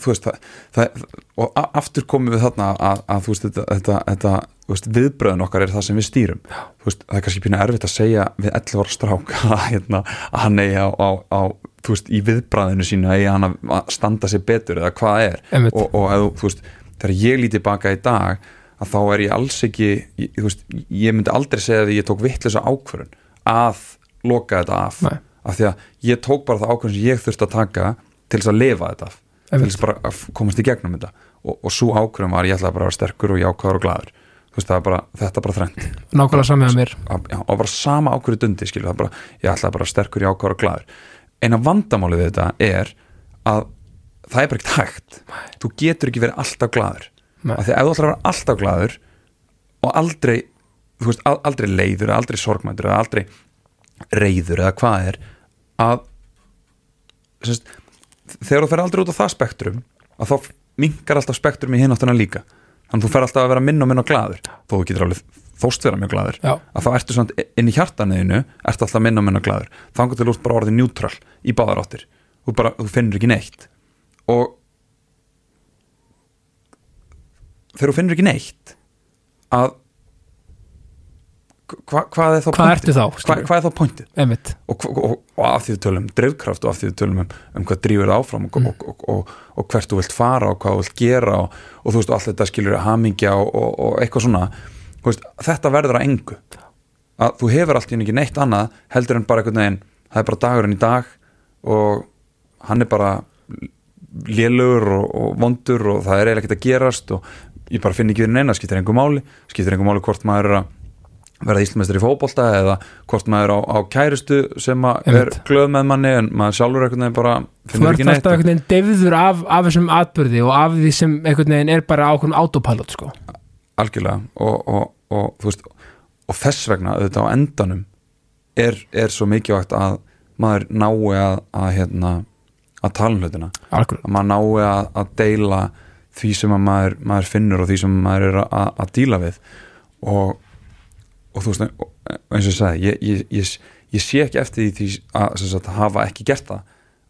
þú veist það, það og aftur komum við þarna að, að þú veist þetta, þetta, þetta veist, viðbröðun okkar er það sem við stýrum. Veist, það er kannski pínu erfitt að segja við 11 ára strák að, hérna, að hann eigi á, á, á þú veist, í viðbröðinu sínu eigi hann að að standa sér betur eða hvað er. Einmitt. Og, og eða, þú veist, þegar ég líti baka í dag að þá er ég alls ekki ég, þú veist, ég myndi aldrei segja að ég tók vittlösa ákvörun að loka þetta af. Nei. af því að ég tók bara það ákvörun sem ég þurfti að taka til þess að lifa þetta af til þess bara að komast í gegnum þetta. Og, og svo ákvörun var ég ætlaði bara að vera sterkur og jákvæður og glaður. Þú veist bara, þetta er bara þrennt. Nákvæmlega samið að mér. já, og bara sama ákvörðu dundi skilur, bara, ég ætlaði bara sterkur jákvæður og glaður. Eina vandamálið við þetta er að það er bara ekkert hægt. Þú getur ekki verið alltaf glaður. Nei. af því að ef þú ætlar að vera alltaf glaður og aldrei veist, al- aldrei leiður, aldrei sorgmændur eða aldrei reyður eða hvað er að sérst, þegar þú fer aldrei út á það spektrum að þá minkar alltaf spektrum í hináttuna líka. Þannig að þú fer alltaf að vera minn og minn og glaður. Þó þú getur alveg þóst vera mjög glaður. Já, að þá ertu svona inn í hjartanniðinu ertu alltaf minna og minna glaður. Þannig til þú ert bara orðið njútrál í báðar áttir. Þú, bara, þú finnur ekki neitt. Og þegar þú finnur ekki neitt að hva, hvað er þá hvað ertu þá Hva, hvað er þá pointið? Og, og, og af því við tölum um drifkraft og af því við tölum um, um hvað drýfur það áfram og, Mm. og, og, og hvert þú vilt fara og hvað þú vilt gera og, þú veist, og allt þetta skilur hamingja og, og eitthvað svona þú veist, þetta verður að engu. Að þú hefur allt í einu ekki neitt annað heldur en bara einhvern veginn það er bara dagurinn í dag og hann er bara lélugur og, og vondur og það er eiginlega ekkert að gerast og ég bara finn ekki verið neina, skiptir einhver máli skiptir einhver máli hvort maður er að verða íslumestari í fótbolta eða hvort maður er á, á kærustu sem er glöð með manni en maður sjálfur veginn bara þú finnur ert ekki neitt. alltaf einhvern veginn deyfður af, af þessum atbyrði og af því sem veginn er bara ákveðum autopilot sko. algjörlega og, og, og, þú veist, og þess vegna auðvitað á endanum er, er svo mikilvægt að maður nái að, að, hérna, að tala um hlutina. Algjörlega, að maður nái að, að deila því sem að maður, maður finnur og því sem maður er að, að díla við. Og, og þú veist eins og ég sagði ég, ég, ég, ég sé ekki eftir því að, sagt, hafa ekki gert það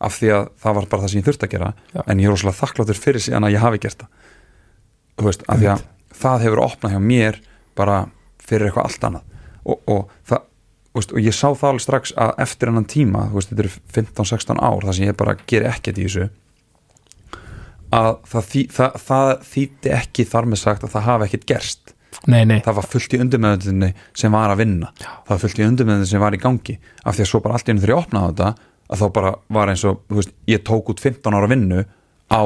af því að það var bara það sem ég þurfti að gera. Já. en ég er rosalega þakkláttur fyrir síðan að ég hafi gert það. Þú veist, af því að það hefur opnað hjá mér bara fyrir eitthvað allt annað. Og, og það veist, og ég sá það alveg strax að eftir hennan tíma þú veist, þetta eru 15-16 ár þar sem ég bara ger ekkert í þessu að það, það, það þýtti ekki þar með sagt að það hafi ekkert gerst nei, nei, það var fullt í undirmeðundinni sem var að vinna. Já. það var fullt í undirmeðundinni sem var í gangi. Af því að svo bara allt í einu þegar ég opnaði þetta að þá bara var eins og, þú veist, ég tók út 15 ára vinnu á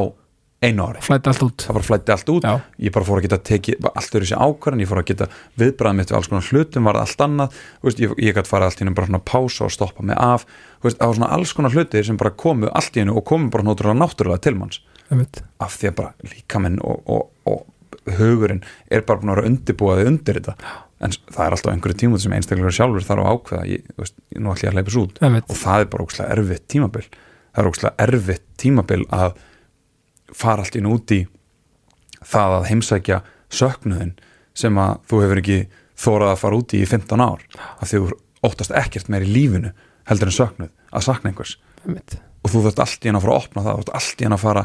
einu ári. Flætti allt út. Bara flætti allt út. Ég bara fór að geta tekið allt öðru sér ákvarðan ég fór að geta viðbræða mitt við alls konar hlutum var það allt annað, veist, ég, ég gæti fara allt í hennu bara svona pása og stoppa mig af. Veist, var svona alls konar hlutir sem bara komu allt í hennu og komu bara náttúrulega náttúrulega til manns. Af því að bara líkaminn og, og, og hugurinn er bara búin að vera undirbúaði undir þetta. En það er alltaf einhverju tímut sem einstaklega sjálfur þarf að ákveða ég, veist, nú ætlum ég að hleypa svo út. Og það er bara ókslega erfitt tímabil. Það er ókslega erfitt tímabil að fara allt í nú út í það að heimsækja söknuðin sem að þú hefur ekki þórað að fara út í í 15 ár. Af því þú óttast ekkert meir í lífinu heldur en söknuð að sakna einhvers. Og þú þurft allt í hann að fara að opna það þú þurft allt í hann að fara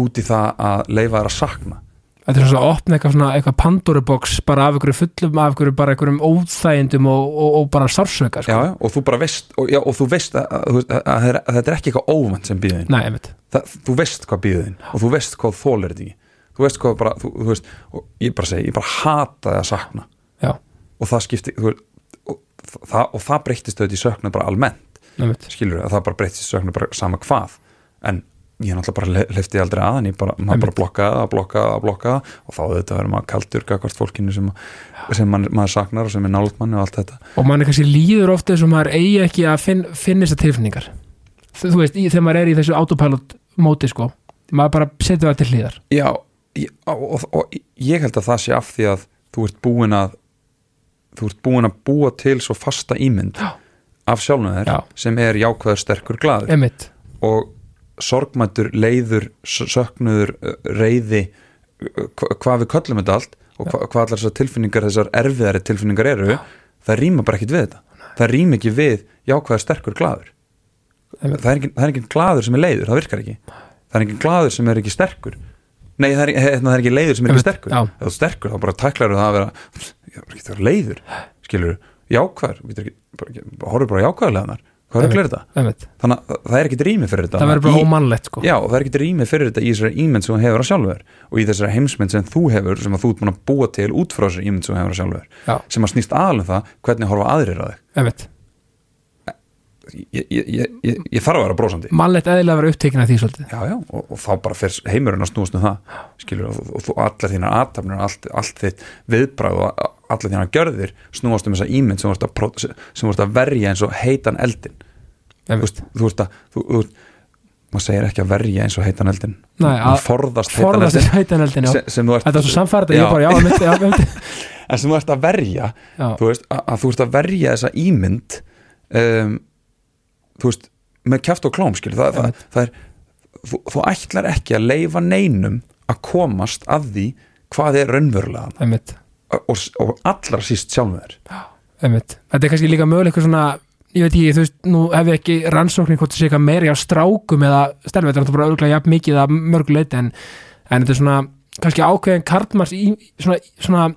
út í það að leifa þær að sakna Þetta er svona að opna eitthvað svona eitthvað Pandorubox bara af einhverju fullum af einhverju bara einhverjum óþægindum og, og, og bara sársöka sko. já, og þú bara veist og, já, og þú veist að, að, að, að, þetta er ekki eitthvað óvænt sem býðin Nei, einmitt, þú veist hvað býðin og þú veist hvað þólir þetta ekki þú veist hvað bara, þú, þú veist og ég bara segi, ég bara hata það að sakna. Já, og það skipti veist, og, það, og það breyttist auðvitað í söknu bara almennt. Skilur að það bara breyttist í söknu bara sama hvað. En ég náttúrulega bara hlifti aldrei að en ég bara, maður bara blokkaði það, blokkaði það, blokkaði og þá auðvitað verður maður kaldur gagvart fólkinu sem, sem man, maður saknar og sem er nált manni og allt þetta. Og manni kannski líður ofta eins og maður eigi ekki að finn, finna þessar tilfinningar. Þú, veist, í, þegar maður er í þessu autopilot móti sko, maður bara setur það til hlýðar Já, ég, og, og, og ég held að það sé af því að þú ert búin að þú ert búin að búa til svo fasta ímynd Já. af Já. sem er jákvæður sterkur glaður. Og sorgmættur, leiður söknuður, reyði hva- hvað við köllum þetta allt og hva, hvað allar þessar tilfinningar, þessar erfiðari tilfinningar eru, það rýma bara ekkit við þetta. Það rýma ekki við jákvæður sterkur einmitt. það er ekki glaður sem er leiður, það virkar ekki. Það er ekki glaður sem er ekki sterkur. Nei, það er, he- það er ekki leiður sem er ekki sterkur. já. ef þú sterkur, þá bara tæklar það að vera ég er ekki það leiður, skilur við ekki, bara, ekki, á hvað er Einmitt. þetta? þannig að það er ekki rými fyrir þetta. Það verður bara ómannlegt sko. Já, það er ekki rými fyrir þetta í þessari ímynd sem þú hefur að sjálfur og í þessari heimsmynd sem þú hefur sem að þú ert búin að búa til út frá þessari ímynd sem þú hefur að sjálfur Já. sem að snýst aðalum það hvernig horfa aðrir að þig. Ég, ég, ég, ég, ég þarf að vera brósandi mannlegt eðlilega að vera upptekin af því svolítið. Já, já, og, og þá bara fer heimurinn að snúast um það skilur, og, og, og allar þínar aðtafnir allt, allt þitt viðbræð og allar þínar gjörðir snúast um þessa ímynd sem þú ert að, þú að verja eins og heitan eldin þú veist, þú ert að þú, þú, maður segir ekki að verja eins og heitan eldin Nei, Maður að- forðast heitan forðast eldin heitan já. Sem, sem ert þetta er svo samfærið Já. ég bara, já, einmitt, já, einmitt. en sem þú ert að verja þú veist, að, að þú ert að verja þessa ímynd um, þú veist, með kjáft og klóm skil, það, það, það er þú, þú ætlar ekki að leifa neinum að komast að því hvað er raunverulega. Og, og allra síst einmitt. Þetta er kannski líka eitthvað svona ég veit ekki, þú veist, nú hef ég ekki rannsóknir hvort það sé eitthvað meiri á strákum eða stelmi, þetta er bara örgulega jafn mikið að mörguleiti en, en þetta er svona kannski ákveðin karlmanns í, svona, svona,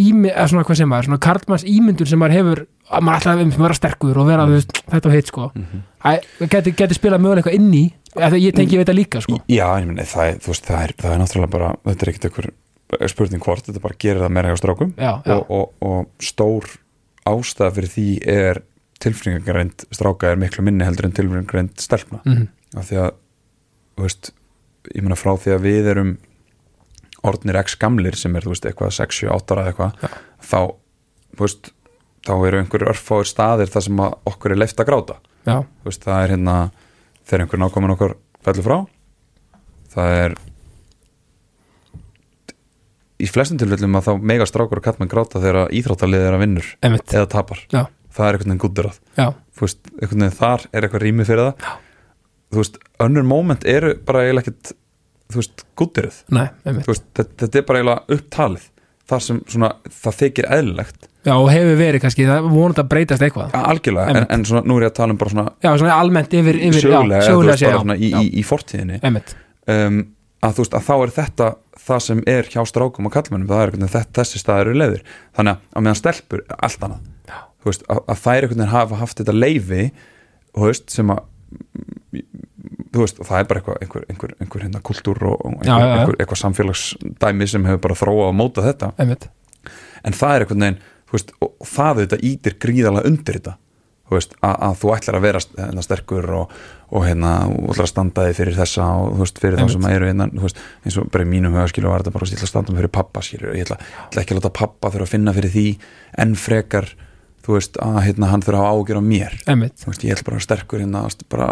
ími, eða svona hvað sem maður svona karlmanns ímyndur sem maður hefur að maður ætlaði að vera sterkur og vera þú veist, þetta og hitt sko. Mhm. Æ, geti, geti spilað mögulega eitthvað inn í ég tengi veit það líka sko. Já, ég meni, það, það, er, það er náttúrulega bara þetta er ekkert einhver spurning hvort þetta bara gerir það meira hjá strákum já, og, og, og stór ástæða fyrir því er tilfinningargreind stráka er miklu minni heldur en tilfinningargreind stelpna. Mm af því að þú veist, ég meina frá því að við erum orðnir x gamlir sem er þú veist, eitthvað 6, 7, 8 ára eitthvað Já. þá, þú veist þá eru einhverjur örfáir staðir þar sem okkur er leift að gráta. Já, þú veist, það er hérna þegar einhver nákomin okkur fellur frá það er í flestum tilfellum að þá mega strákur og kallmenn gráta þegar íþróttalið er að vinnur einmitt. eða tapar, já, það er einhvern veginn gúttur að veist, einhvern veginn þar er eitthvað rými fyrir það. Já. þú veist, önnur moment eru bara eiginlega ekkert þú veist, veist, þetta, þetta er bara eiginlega upptalið. Þar sem svona, það þykir eðlilegt. Já, og hefur verið kannski, það vonandi að breytast eitthvað. Ja, algjörlega, en, en svona, nú er ég að tala um bara svona já, svona almennt yfir, yfir sögulega, já, sögulega veist, svona í, í, í fortíðinni. Um, að þú veist, að þá er þetta það sem er hjá strákum og kallmennum það er þetta, þessi staðar eru leiðir. Þannig að, meðan stelpur, allt annað veist, að, að þær einhvern veginn hafa haft þetta leifi þú veist, sem að þú veist, það er bara eitthvað einhver, einhver, einhver hérna kultúr og Já, einhver, já, já. einhver, eitthvað samfélagsdæmi sem hefur bara þróað og mótað þetta. Einmitt, en það er einhvern veginn, þú veist, og, það þetta ítir gríðalega undir þetta. Þú veist, að, að þú ætlar að vera hérna, sterkur og, og hérna og ætlar að standa þig fyrir þessa og þú veist, fyrir þá sem eru hérna, þú veist, eins og bara í mínum huga skilur var þetta bara, þú ég ætla að standa mig fyrir pappa skilur, ég ætla, ætla ekki að láta pappa þurfa að finna fyrir því en frekar þú veist, að hérna hann þurfa að hafa ágjör á mér. Einmitt. Þú veist, ég ætla bara sterkur hérna, bara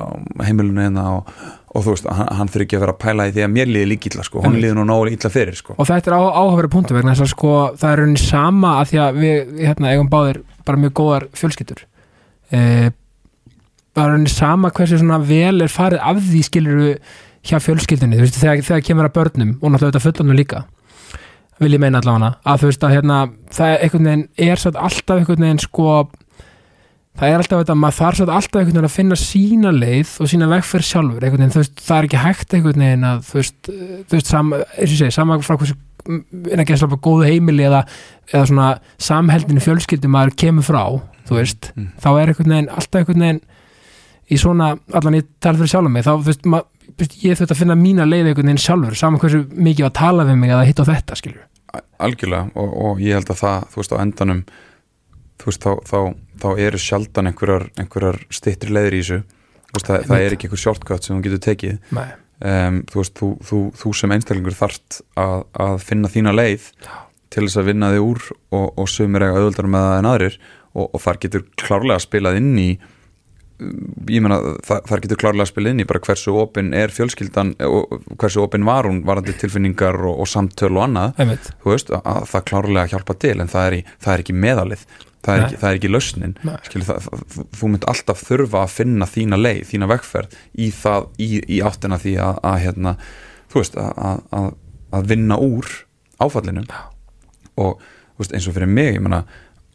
heimilinu hérna og, og þú veist, hann, hann þurfi ekki að vera að pæla því að mér líði líka illa, sko, hún Einmitt. líði nú nógu illa fyrir, sko. Og þetta er áhafari punktu vegna þess að sko það er rauninni sama að því að við hérna, eigum báðir bara mjög góðar fjölskyldur. E, það er rauninni sama hversu svona vel er farið af því skilur hjá fjölskyldunni, þú veist, þegar, þegar kemur að börnum og náttúrulega vil ég meina allavega að þú veist að hérna, það er einhvern veginn er satt alltaf einhvern veginn sko það er alltaf þetta, maður þarf satt alltaf einhvern veginn að finna sína leið og sína vegferð sjálfur, einhvern veginn, þú veist, það er ekki hægt einhvern veginn að, þú veist, þú veist sama, eins og segi, sama frá hversu en að gera góðu heimili eða, eða svona samheldinu fjölskyldum maður kemur frá, þú veist Mm. þá er einhvern veginn, alltaf einhvern veginn í svona, allan ég tala fyrir sjálfum mig þá, þú veist, ma, þú veist, ég þurft að finna mína leið einhvern veginn sjálfur, saman hversu mikið að tala við mig eða hitt á þetta, skilur algjörlega og, og ég held að það, þú veist, á endanum þú veist, þá, þá, þá eru sjaldan einhverjar, einhverjar stittri leiðir í þessu. Veist, það, það er ekki einhver shortcut sem þú getur tekið. Um, þú veist, þú, þú, þú sem einstaklingur þart að, að finna þína leið til þess að vinna þig úr og, og sumir eiga auðvöldar með það en aðrir og, og þar getur klárlega spilað inn í ég meina, þar, þar getur klárlega spilað inn í bara hversu opin er fjölskyldan og hversu opin var hún varandi tilfinningar og, og samtöl og annað. Veist, að, að það klárlega hjálpa til en það er, í, það er ekki meðalið. Það er ekki, það er ekki lausnin. Skilur, það, þú- mynd alltaf þurfa að finna þína leið, þína vegferð í það, í, í áttina því að, að hérna, þú veist, að, að, að, að vinna úr áfallinu. Og veist, eins og fyrir mig, ég meina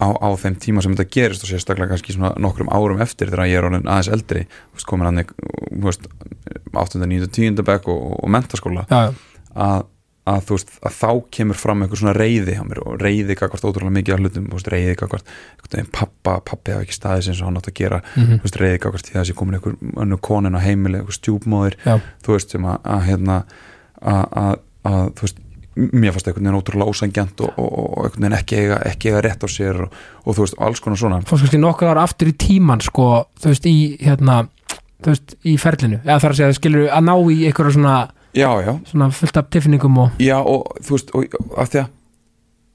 á, á þeim tíma sem þetta gerist og sérstaklega kannski svona nokkrum árum eftir þegar ég er orðin aðeins eldri, veist, komin hann þú veist, 8. 9. 10. bekk og, og mentaskóla já, að, að þú veist að þá kemur fram einhver svona reyði á mér og reyði kakvart ótrúlega mikið af hlutum veist, reyði kakvart, pappa pappi hafa ekki staðið sem hann átt að gera þú veist, reyði kakvart því að þessi komin einhver önnu konin á heimili, einhver stjúpmóðir já, þú veist, sem að, að hérna að, að, að þú veist mér fannst einhvern veginn ótrúlega ósangjant og, og, og einhvern veginn ekki eiga, ekki eiga rétt á sér og, og þú veist, alls konar svona. Fórst kannski nokkur ára aftur í tíman sko, þú veist, í hérna þú veist, í ferlinu, eða þar að segja skilur að ná í einhverja svona, já, já, svona fullt af tilfinningum og Já og þú veist og, af því að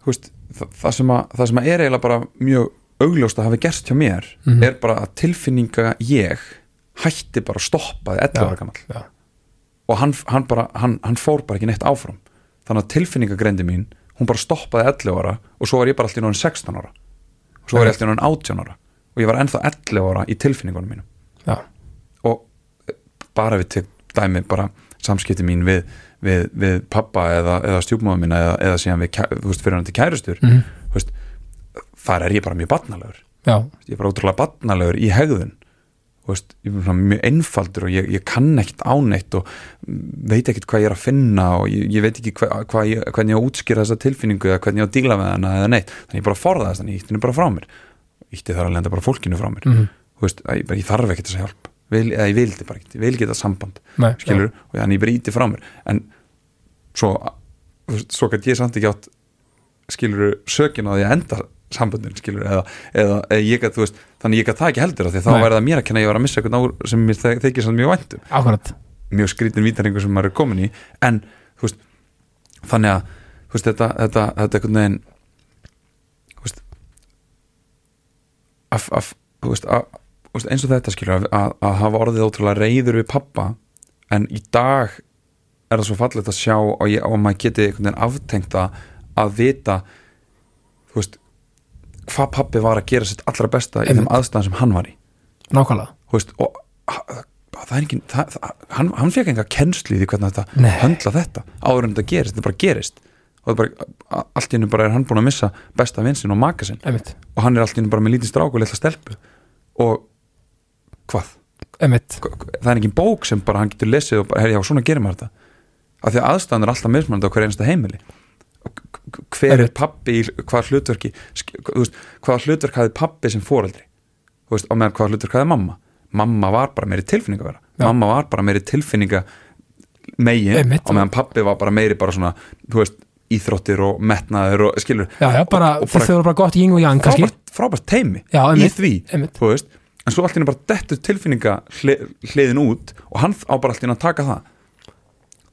þú veist, það, það, sem að, það sem að er eiginlega bara mjög augljóst að hafi gerst hjá mér Mhm. er bara að tilfinninga ég hætti bara að stoppaði 11 ára gamall. já, og hann, hann, bara, hann, hann fór bara ekki neitt áfram þannig að tilfinningagreindi mín hún bara stoppaði 11 ára og svo var ég bara alltaf í náðin 16 ára. Og svo var ég alltaf í náðin 18 ára. Og ég var ennþá 11 ára í tilfinningunum mínum. Já, og bara við tek dæmi bara samskipti mín við, við, við pappa eða, eða stjúpmáða mín eða, eða síðan við, veist, fyrir hann til kærustur Mhm. þú veist, þar er ég bara mjög barnalegur. Já, ég er bara ótrúlega barnalegur í hegðun veist, er mjög einfaldur og ég, ég kann ekkit áneitt og veit ekkit hvað ég er að finna og ég, ég veit ekki hva, hva ég, hvernig ég á að útskýra þessa tilfinningu eða hvernig ég á að díla með hana eða neitt. Þannig ég bara forða þess, þannig ég ítti henni bara frá mér. Ítti þar að lenda bara fólkinu frá mér. Mhm. þú veist, að ég, ég þarf ekkit þessa hjálp. Vil, eða ég vildi bara ekkit, ég vil þetta samband nei, skilur, og þannig ég bara íti frá mér. En svo veist, svo gæti ég samt ekki átt skilur sökin á því að enda samböndin skilur eða, eða, eða ég gat, þú veist, þannig ég gat það ekki heldur því þá væri það mér að kenna ég var að missa eitthvað ár sem mér þykir samt mjög væntum akkurat. Mjög skrítin vítaringur sem maður er komin í. En veist, þannig að veist, þetta, þetta, þetta einhvern veginn þú veist að, að, þú veist, að, þú veist, eins og þetta skilur að, að, að hafa orðið ótrúlega reyður við pappa en í dag er það svo fallegt að sjá og, ég, og maður geti aftengt að vita þú veist hvað pappi var að gera sitt allra besta í þeim Einmitt. aðstæðan sem hann var í. Nákvæmlega. Veist, og það er engin það, það, hann, hann fekk enga kennslu í því hvernig þetta Nei. höndla þetta áður en þetta gerist, þetta bara gerist. Og bara, allt í hennu bara er hann búin að missa besta vinsin og maka sinn. Emitt, og hann er allt í hennu bara með lítið strák og litla stelpu. Og hvað? hva- það er engin bók sem bara hann getur lesið og bara, herri, já, svona gerir maður þetta. Af því að aðstæðan er alltaf mismunandi á hver einasta heimili hver er pappi í hvað hlutverki hvað hlutverk hafði pappi sem veist, og meðan hvað hlutverk hafði mamma? Mamma var bara meiri tilfinninga vera Já. mamma var bara meiri tilfinninga megin og meðan pappi var bara meiri bara svona, þú veist, íþróttir og metnaður og skilur já, já, bara, og, og þau eru bara gott yin og yang kannski. frábært, frábært teimi Já, í því veist, en svo allt í henni bara dettur tilfinninga hli, hliðin út og hann á bara allt í henni að taka það.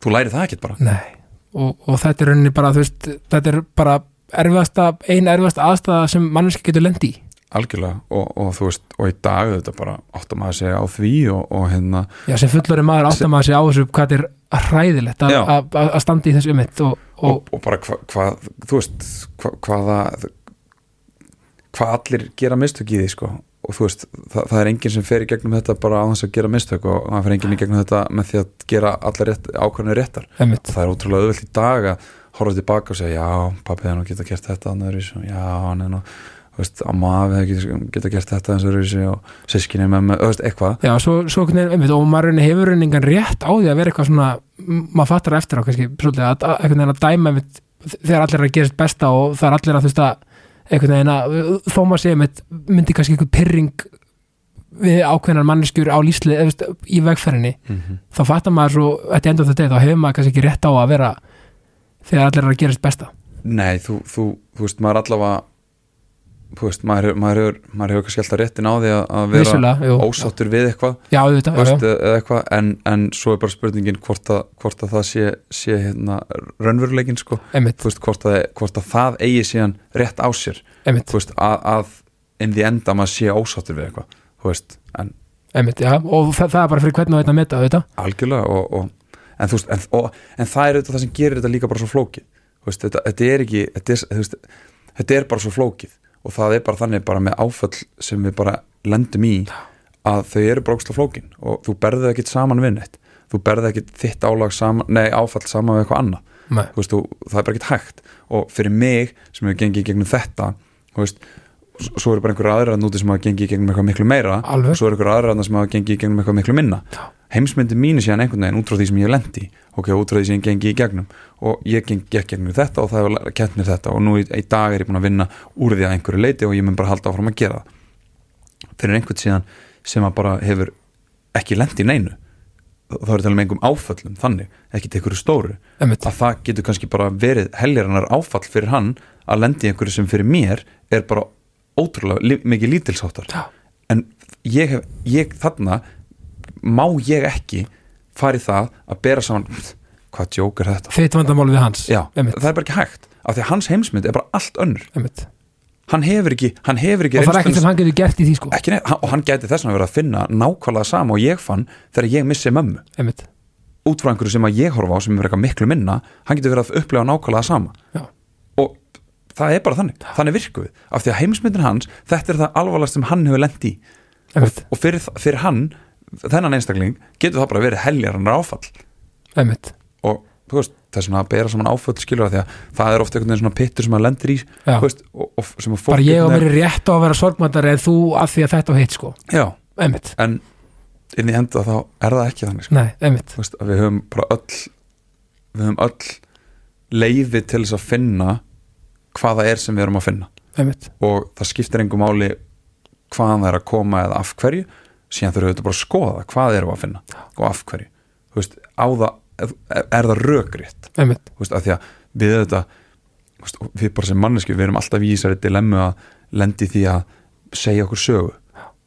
Þú læri það ekkert bara. Nei, og, og þetta er rauninni bara, þú veist, þetta er bara erfiðasta, ein erfiðasta aðstæða sem manneski getur lendi í. algjörlega. Og, og þú veist, og í dag þetta bara áttum að segja á því og, og hérna, Já, sem fullori maður áttar maður sig á þessu hvað þetta er hræðilegt að- að að- að standa í þessu ummitt og, og, og, bara hvað hva, þú veist, hva, hvaða hvað allir gera mistök í því sko og þú veist, það, það er enginn sem fer í gegnum þetta bara á þess að gera mistök og það fer enginn í gegnum þetta með því að gera allar rétt, ákvæmlega réttar. Ummitt, það er ótrúlega auðvelt í dag að horfa tilbaka og segja já, pappið nú geta gert þetta og já, hann er nú amma hafi geta, gert þetta eins öðruvísi og sískinni með með, þú veist, eitthvað. Já, svo, svo ummitt, og maður hefur rauninni engan rétt á því að vera eitthvað svona, maður fattar eftir á kannski, svolítið, að, að, að dæma einmitt, þegar allir er að gerast besta og það er allir að þú veist að einhvern veginn að, þó maður segja einmitt, myndi kannski einhver pyrring við ákveðnar manneskjur á lífsli eða, í vegferðinni mm -hmm. þá fattar maður svo, þetta endur þetta þá hefur maður kannski ekki rétt á að vera þegar allir er að gerast besta Nei, þú, þú, þú veist, maður allavega veist, maður, maður hefur maður hefur kannski alltaf réttin á því að, vera Vissulega, ósáttur við eitthvað já, auðvitað, já, veist, já, eða eitthvað, en, en svo er bara spurningin hvort að, hvort að það sé, sé hérna, raunveruleikin sko, veist, hvort að, hvort að það eigi síðan rétt á sér. Að, að in the end að maður sé ósáttur við eitthvað en einmitt, já og það, er bara fyrir hvernig þetta að meta, auðvitað. Algjörlega og, og, en, en, og, en það er auðvitað það sem gerir þetta líka bara svo flókið. Þetta, þetta er ekki þetta er, þetta er bara svo flókið og það er bara þannig bara með áföll sem við bara lendum í að þau eru bara ógstlega flókin. Og þú berðið ekkit saman við neitt. Þú berðið ekkit þitt álag saman nei, áfall saman við eitthvað annað. Veist, þú, það er bara ekkit hægt. Og fyrir mig sem hefur gengið gegnum þetta þú veist, svo eru bara einhverja aðra núti sem hafa gengið gegnum eitthvað miklu meira. Alveg. og svo eru einhverja aðra sem hafa gengið gegnum eitthvað miklu minna. Heimsmyndi mínu síðan einhvern veginn út frá því sem ég lendi. Ok, út frá því sem ég gengi í gegnum. Og ég geng gekk gegnum þetta og það hefur kent mér þetta. Og nú í, í dag er ég búin að vinna úr því að einhverju leiti og ég mun bara halda áfram að gera það. Fyrir einhvern síðan sem að bara hefur ekki lendi neinu. Þá er talað með einhverjum áföllum þannig, ekki til einhverju stóru. Einmitt, að það getur kannski bara verið heljarinnar áfall fyrir hann að lendi einhverju sem fyrir mér er bara ótrúlega mikið lítilsáttar en ég hef, ég þarna má ég ekki fara í það að bera saman hvað djók er þetta? þitt vandamál við hans Já, einmitt, það er bara ekki hægt af því að hans heimsmynd er bara allt önnur. Einmitt. Hann hefur ekki, hann hefur ekki og það er ekkert sem hann getur gert í því sko. Ekki hann- og hann gæti þess að vera að finna nákvæmlega sama og ég fann þegar ég missi mömmu. Einmitt, út frá einhverju sem að ég horfa á sem er eitthvað miklu minna hann getur verið að upplega nákvæmlega sama. Já, það er bara þannig, þannig virkum við. Af því að heimsmyndin hans, þetta er það alvarlegast sem hann hefur lent í. Og, og fyrir, fyrir hann, þennan einstakling getur það bara verið heljar hann áfall einmitt. Og þú veist, það er svona að bera saman áföll skilur að því að það er ofta einhvern veginn svona pittur sem að lendir í veist, og, og sem að fólk bara ég á einhvern mér rétt á að vera sorgmættari en þú að því að þetta og hitt sko. Já, einmitt, en inn í enda þá er það ekki þannig sko. nei, veist, að við höfum bara öll við höfum öll leiði til þess að finna hvað það er sem við erum að finna. Einmitt, og það skiptir engum máli hvaðan það er að koma eða af hverju síðan þurfum við þetta bara að skoða hvað erum að finna og af hverju. Veist, það, er það veist, af því að við þetta veist, við bara sem manneski við erum alltaf í þessari dilemmu að lendi því að segja okkur sögu.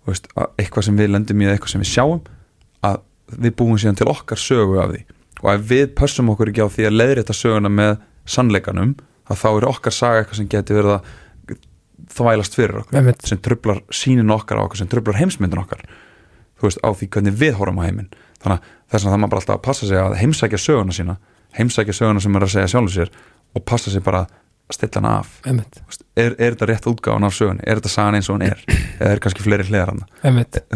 Veist, að eitthvað sem við lendum í eða eitthvað sem við sjáum að við búum síðan til okkar sögu af því. Og ef við pössum okkur ekki á því að leiðrétta söguna með sannleikanum að þá er okkar saga eitthvað sem geti verið að þvælast fyrir okkur Einmitt. sem trublar sínin okkar á okkur sem trublar heimsmyndin okkar. Þú veist, á því hvernig við horfum á heiminn. Þannig að þess að það maður bara alltaf að passa sig að heimsækja söguna sína heimsækja söguna sem er að segja sjálfur sér og passa sig bara að stilla hana af. Veist, er, er þetta rétt útgáðan af sögunni? Er þetta sagan eins og hún er? Eða er kannski fleiri hliðar hann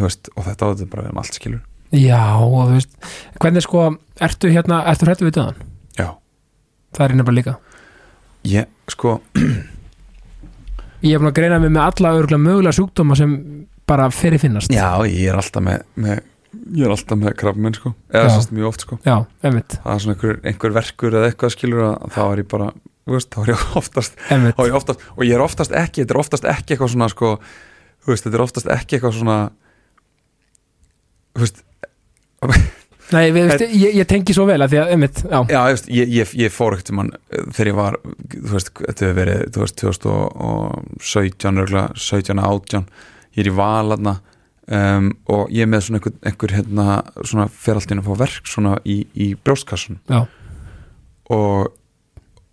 veist, og þetta á þetta bara við um allt skilur. Já, og þú veist, hvernig sko ertu hérna, ertu hrættu við döðan? já, Það er nefnilega líka ég, sko Ég er búin að greina mig með alla örgulega mögulega sjúkdóma sem bara fyrir finnast. Já, ég er alltaf með, með ég er alltaf með krafminn sko. Eða sérst mjög oft sko. Já, einmitt, það er svona einhver, einhver verkur eða eitthvað skilur að þá er ég bara, þú veist, þá er ég oftast einmitt. þá er ég oftast, og ég er oftast ekki þetta er oftast ekki eitthvað svona sko þú veist, þetta er oftast ekki eitthvað svona þú veist Nei, við, veist, ég, ég tengi svo vel að því að, einmitt, já, Já, veist, ég, ég, ég fór ekkert mann þegar ég var, þú veist, þetta hefur verið þú veist, 2017 örgulega, 17, 18 ég er í valarna um, og ég er með svona einhver, einhver hérna, svona fer allt inn að fá verk svona í, í brjóstkassun og,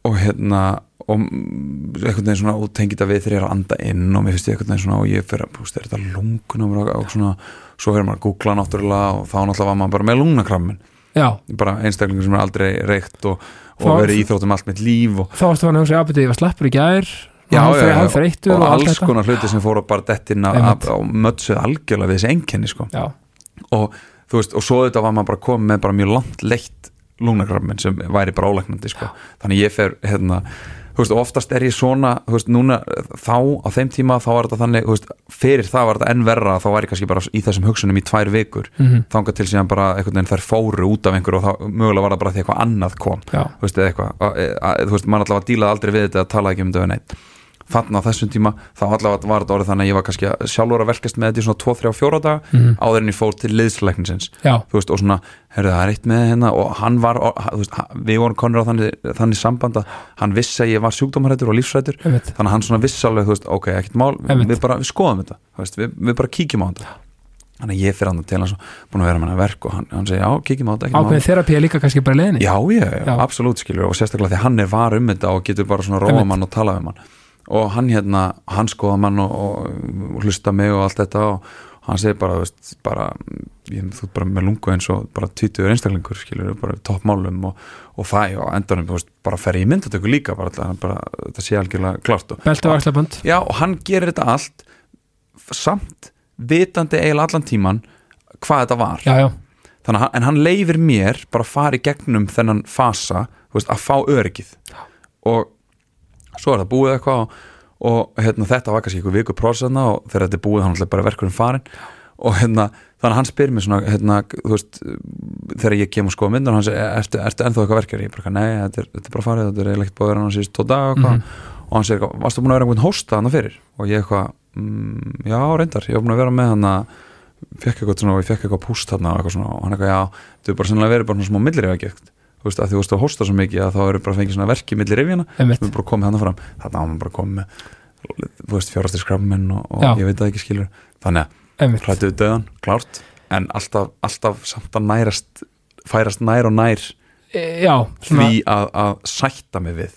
og hérna og einhvern veginn svona og tengið það við þegar ég er að anda inn og mér finnst ég einhvern veginn svona og ég fyrir að, er þetta lungun á og, og svona, svo fyrir maður að googla náttúrulega og þá náttúrulega var maður bara með lungnakrammin. Já. Bara einstaklingur sem er aldrei reykt og, og verið í íþróttum allt mitt líf og, Þá varstu að hugsa, að byrja, ég var slappur í gær. Já, já, já, og, og, allt alls þetta. konar hluti sem fóru bara dettin að og mötsuð algjörlega við þessi einkenni sko. Og þú veist, og svo þetta var maður bara komið með bara mjög langt leitt lungnakrafminn sem væri bara ólæknandi sko. þannig ég fer hérna veist, oftast er ég svona, veist, núna þá, á þeim tíma, þá var þetta þannig veist, fyrir það var þetta enn verra þá var ég kannski bara í þessum hugsunum í tvær vikur. Mhm, þangað til síðan bara einhvern veginn þær fóru út af einhver og þá mögulega var það bara því eitthvað annað kom. Já, þú veist, eða eitthvað að- að- þú veist, mann allavega dílaði aldrei við þetta að tala ekki um við neitt þannig á þessum tíma, þá allavega var þetta orðið þannig að ég var kannski að sjálfur að verkast með þetta í svona 2, 3, 4 daga mhm, áður en ég fór til já, veist, og svona, herrðu, það er eitt með hérna og hann var, veist, við vorum konur á þannig, þannig samband að hann vissi að ég var sjúkdómarættur og lífsrættur þannig að hann svona vissi alveg, veist, ok, ekkert mál við bara, við skoðum þetta, veist, við, við bara kíkjum á þetta. Þannig að ég fyrir hann til hans og búin að vera með hann verk og hann, hann segi, já, kíkjum á þetta, Ákveðin þerapi er líka kannski bara í leiðinni. Já, ég, Já. absolutt skilur og sérstaklega því hann er var um þetta og getur bara svona róa mann og tala um hann og hann hérna, hann skoða mann og, og, og hlusta mig og allt þetta og hann segir bara, veist, bara ég, þú ert bara með lungu eins og bara tvítuður einstaklingur skilur, bara toppmálum og, og það og endanum, þú veist, bara fer í myndatöku líka bara, alltaf, bara þetta sé algjörlega klart og, Já, og hann gerir þetta allt samt vitandi eiginlega allan tíman hvað þetta var. Já, já, Þannig, en hann leifir mér bara að fara í gegnum þennan fasa þú veist, að fá öryggið. Og svo er það búið eitthvað og, og hérna, þetta var kannski ykkur viku prósana og þegar þetta er búið hann er bara verkurinn farin og hérna, þannig að hann spyr mér svona hérna, þú veist, þegar ég kem og skoða myndan hann segir, ertu, ertu ennþá eitthvað verkefni ég bara, nei, þetta er, þetta er bara farið, þetta er eiginlega búið að vera hann síðust tvo dag og, mm og hann segir, varstu búin að vera einhvern hósta hann fyrir? Og ég eitthvað, mm, já, reyndar ég var búin að vera með hann að fekk eitthvað svona og ég fekk eitthvað púst þarna og og hann eitthvað, já, þú er bara sannlega verið bara svona smá millirifagjökt þú veist, að þú veist að hósta svo mikið að þá eru bara fengið svona verki millir einmitt. Sem er bara komið hann fram. Þarna á hann bara komið með þú veist, fjárastir skrafmenn og, og ég veit það ekki skilur þannig að Einmitt, hrættu við döðan, klárt en alltaf, alltaf samt að nærast færast nær og nær E, já, svona því að, að sætta mig við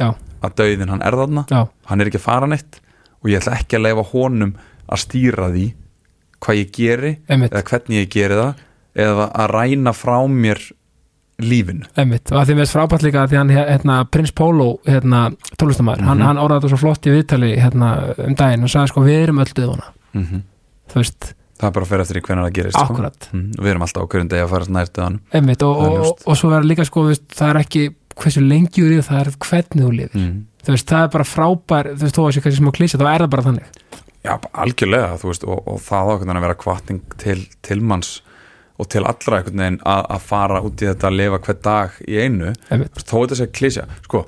Já, að döðin hann er þarna já, hann er ekki að fara neitt og ég ætla ekki að leifa honum að stýra því hvað ég geri einmitt. eða hvernig ég geri það eða að ræna frá mér lífinu Einmitt, og að því með þess frábært líka því hann, hérna, Prins Pólo, hérna, tólustamæður, hann, Mhm. hann orðaði þetta svo flott í viðtali, hérna, um daginn og sagði sko, við erum öll döðuna, mm þú veist, það er bara að fyrir eftir hvernig það gerist sko. mm, og við erum alltaf á hverjum degi að fara nær döðanum einmitt, og, Það er og, ljóst. og, svo verður líka sko, þú veist, það er ekki hversu lengi þú lifir, það er hvernig þú lifir, mm. þú veist, það er bara frábær, þú veist, þó að sé kannski smá klísa, þá er það bara þannig. Já, algjörlega, þú veist, og, og það á að vera kvarting til, til manns og til allra einhvern veginn að, að fara út í þetta að lifa hver dag í einu. Einmitt, þó þetta sé klísja, sko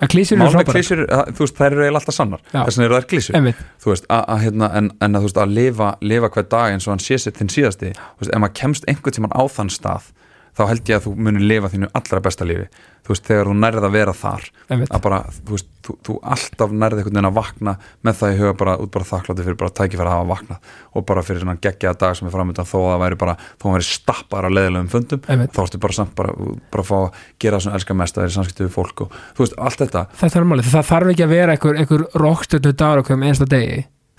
klísjur, það- þú veist, þær eru eiginlega alltaf sannar. Þess vegna eru þær klísjur að, að, hérna, en, en að, þú veist, að lifa, lifa hver dag eins og hann sé sér þinn síðasti. Veist, ef maður kemst einhvern tímann á þann stað þá held ég að þú munir lifa þínu allra besta lífi. Þú veist, þegar þú nærð að vera þar að bara, þú veist, þú, þú alltaf nærð einhvern veginn að vakna með það í huga bara út bara þakklátti fyrir bara tækifæri að hafa vaknað og bara fyrir svona geggjaða dag sem er framöndan þó að það væri bara, þó að það væri stappar að leðilegum fundum, einmitt. þá ertu bara samt bara, bara að fá að gera það sem elskar mest að það er samskiptu við fólk og þú veist, allt þetta. Þetta er málið, það þarf ekki að vera einhver, einhver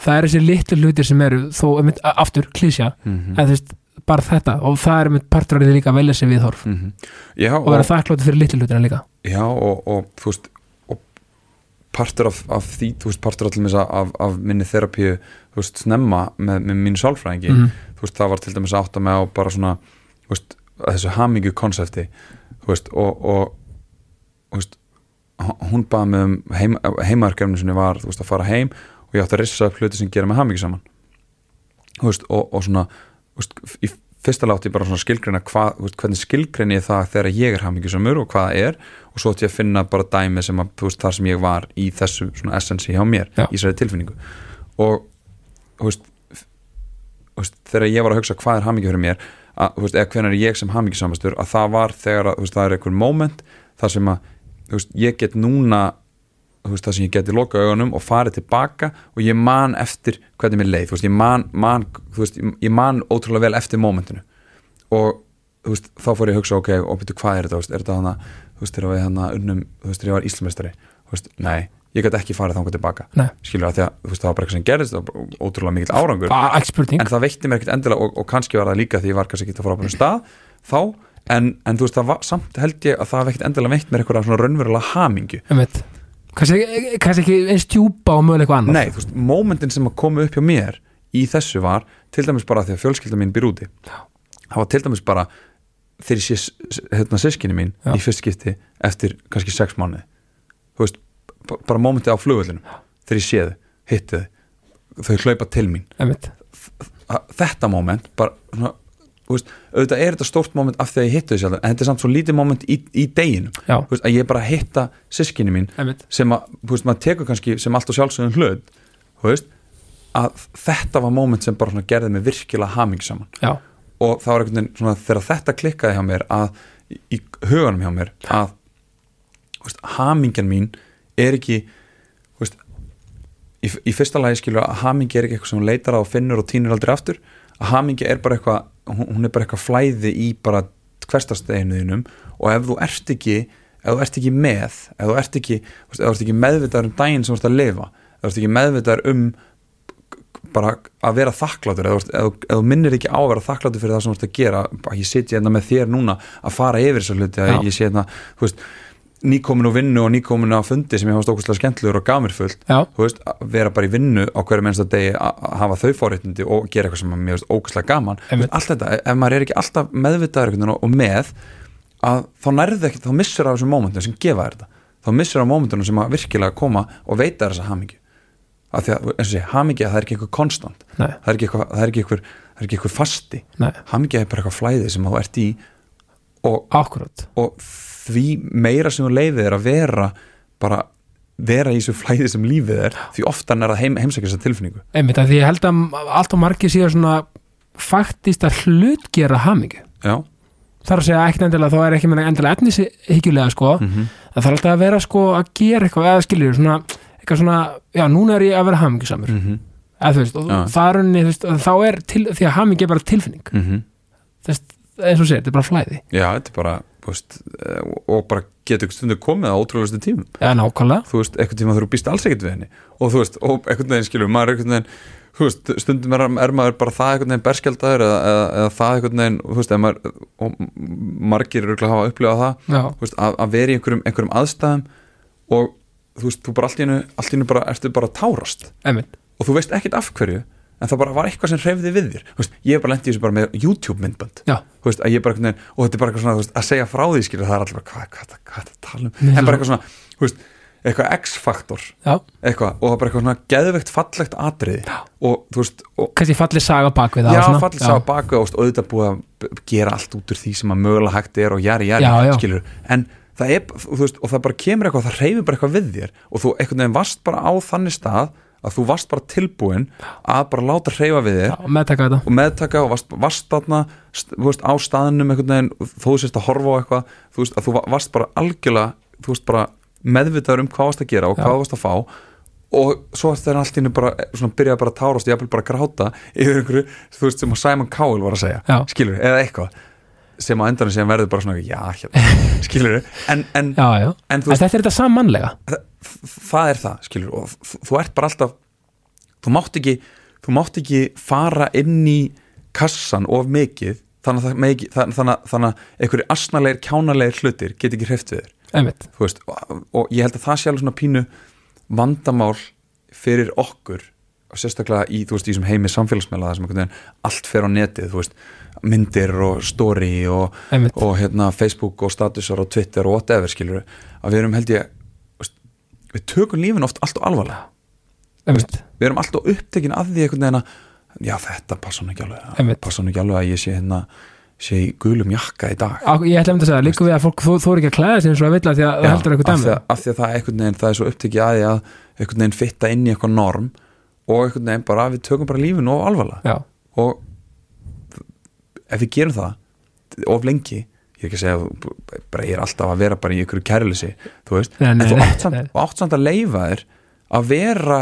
það er þessi litlu hlutir sem eru þó, aftur, klísja mm en þú veist, bara þetta og það er einmitt partur af því líka að velja sér viðhorf. Já, og vera þakkláttur fyrir litlu hlutina líka. Já og, og þú veist og partur af, af því þú veist, partur allir af, af minni þerapíu þú veist, snemma með, með mínu sálfræðingi. Mhm. þú veist, það var til dæmis að átta mig á bara svona, veist, að þessu hamingju konsepti, þú veist, og, og veist hún baði mig um heim, heimaverkefni sem ég var, þú veist, að fara heim og ég átti að rissa upp hluti sem gera mig hamingju saman þú veist, og, og svona veist, í fyrsta látti ég bara svona skilgreina hvað, þú veist, hvernig skilgreini ég það þegar ég er hamingjusamur og hvað það er og svo ætti ég að finna bara dæmi sem að, veist, þar sem ég var í þessu svona essensi hjá mér, Já. í þessari tilfinningu og, þegar ég var að hugsa hvað er hamingju fyrir mér að, eða hvernig er ég sem hamingjusamastur að það var þegar að, það er einhver moment þar sem að, ég get núna veist, það sem ég geti loka augunum og farið tilbaka og ég man eftir hvernig mér leið, þú veist, ég man, man þú veist, ég- man ótrúlega vel eftir momentinu og þá fór ég að hugsa, ok, og byrju, hvað er þetta, er þetta hana, þú veist, þegar við hana unnum, þú veist, þegar ég var íslumestari, nei, ég gæti ekki farið þangað tilbaka, Nei. skilur það því að, það var bara eitthvað sem gerðist, það var bara ótrúlega mikill árangur, en það veitti mér ekkert endilega og, og kannski var það líka því ég var kannski ekki að fara á bara stað þá, en, en þú veist, það var, samt held ég að það veitt endilega veitt mér eitthvað svona raunverulega einmitt, kannski, kannski ekki eins djúpa og mögulega eitthvað annað. Nei, þú veist, momentin sem að koma upp hjá mér í þessu var, til dæmis bara því að fjölskylda mín býr úti. Það var til dæmis bara þegar ég sé hérna sískinni mín Já. í fyrst skipti eftir kannski sex mánuði. Þú veist, ba- bara momenti á flugvöllinu þegar ég sé þau, hitti þau hlaupa til mín. Einmitt, að- þetta moment bara, svona, veist, auðvitað er þetta stórt moment af því að ég þau sjálf en þetta er samt svo lítið moment í, í deginum. Veist, að ég bara hitta sískinni mín einmitt. sem að, veist, maður tekur kannski sem allt og sjálfsögum hlut að þetta var moment sem bara gerði mig virkilega haming saman já, og það var einhvern veginn svona þegar þetta klikkaði hjá mér að í, huganum hjá mér að hamingjan mín er ekki í, í fyrsta lagi skilur að hamingja er ekki eitthvað sem leitar á og finnur og týnir aldrei aftur. Að hamingja er bara eitthvað hún, er bara eitthvað flæði í bara hverstasteginuðinum og ef þú ert ekki ef þú ert ekki með ef þú ert ekki, ekki meðvitaður um daginn sem þú ert að lifa ef þú ert ekki meðvitaður um bara að vera ert- ef, þú- minnir ekki á að vera þakkláttur fyrir það sem þú ert að gera ég sitja hérna með þér núna að fara yfir þessar hluti að Já. ég sé hérna þú veist, nýkomin úr vinnu og nýkomin á fundi sem ég hafa stókustlega skemmtluður og gaf mér fullt. Já, þú veist, að vera bara í vinnu á hverju mennsta degi að hafa þau forréttindi og gera eitthvað sem er veist ógustlega gaman þetta, ef maður er ekki alltaf meðvitaður og með að þá nærðu ekki, þá missur af þessum mómentum sem gefa þér þetta, þá missur af mómentunum sem að virkilega koma og veita þessa hamingju. Af því að, eins og sé, hamingja það er ekki eitthvað konstant, nei, það er ekki eitthvað það það fasti. Nei, hamingja er bara eitthvað flæði sem þú ert í og og því meira sem þú leifið er að vera bara vera í þessu flæði sem lífið er því oftan er að heim, heimsækja þessa tilfinningu. Einmitt, af því ég held að allt og margir séu svona faktist að hlutgera hamingu já, þar að segja ekkert endilega, þá er ekki meina endilega etnishygjulega sko, mm það þarf alltaf að vera sko að gera eitthvað, eða skiljur svona, eitthvað svona, já núna er ég að vera hamingjusamur. -hmm. eða þú veist, og Já. það er unni, þá er til, því að hamingi er bara tilfinning. Mhm. þú veist, eins og segir, þetta er bara flæði. Já, þetta er bara veist, eh, og bara getur stundu komið á ótrúlegustu tímum. Nákvæmlega, þú veist, eitthvað tíma þú býst alls ekkert við henni. Og þú veist, og einhvern veginn skilur maður er einhvern veginn, þú veist, stundum er, er maður bara það einhvern veginn berskjaldaður eða, eða, eða það einhvern veginn, þú veist, maður og margir eru að hafa upplifað það já, þú veist, að, að vera í einhverjum, einhverjum aðstæðum og þú veist, þú bara allt í hennu allt í hennu bara, ertu bara tárast. Einmitt. Og þú veist ekkert af hverju en það bara var eitthvað sem hreyfði við þér. Veist, ég hef bara lent í þessu bara með YouTube myndband veist, að ég bara og þetta er bara eitthvað svona, veist, að segja frá því skilur það er bara, hvað, er það að tala um? Nei, en bara eitthvað svona, eitthvað X-faktor. Eitthvað, og það er bara eitthvað svona geðveikt fallegt atriði. Já. og þú veist, og kannski fallið saga bak við það já, fallið sá baku og, og auðvitað búið að gera allt út úr því sem að mögulega hægt er og Já, já. skilur en það er, þú veist, og það bara kemur eitthvað það reyfir bara eitthvað við þér. Og þú einhvern veginn varst bara á þannig stað að þú varst bara tilbúin að bara láta hreyfa við þér Já, meðtaka þetta. og meðtaka og varst, varst þarna veist, á staðnum einhvern veginn þú sérst að horfa á eitthvað þú veist, að þú va- varst bara algjörlega þú veist bara meðvitaður um hvað varst að gera og Já. hvað varst að fá. Og svo þeirra allt í hennu bara svona byrjaði bara að tárast og jafnvel bara að gráta yfir einhverju, þú veist, sem að Simon Cowell var að segja Já. skilur, eða eitthvað sem á endanum sem verður bara svona, já, hérna skilur, en, en, Já, já, en en veist, þetta er þetta sammannlega það er það, skilur og þú, ert bara alltaf þú mátt ekki, þú mátt ekki fara inn í kassan of mikið þannig að, megi, þannig, þannig, að- einhverju asnalegir, kjánalegir hlutir get ekki hreift við þér. Og, og ég held að það sé alveg svona pínu vandamál fyrir okkur og sérstaklega í, þú veist, í þessum heimi samfélagsmeila sem allt fer á netið þú veist, myndir og story og, og hérna Facebook og statusar og Twitter og whatever skilur að við erum held ég við tökum lífin oft allt og alvarlega. Einmitt, við erum alltaf upptekin að því einhvern veginn að já þetta passa nú ekki alveg passa nú ekki alveg að ég sé hérna sé í gulum jakka í dag. Á, ég ætla um að segja, líka við að fólk þú, er ekki að klæða sig eins og að vilja því að það heldur eitthvað af því að, af því að það veginn það er svo upptekið að því að einhvern veginn fitta inn í eitthvað norm og einhvern veginn bara við tökum bara lífinu of alvarlega. Já, og ef við gerum það of lengi ég er ekki að segja bara ég er alltaf að vera bara í einhverju kærleysi þú veist, Nei, nei, en þú átt samt, átt samt að leifa þér að vera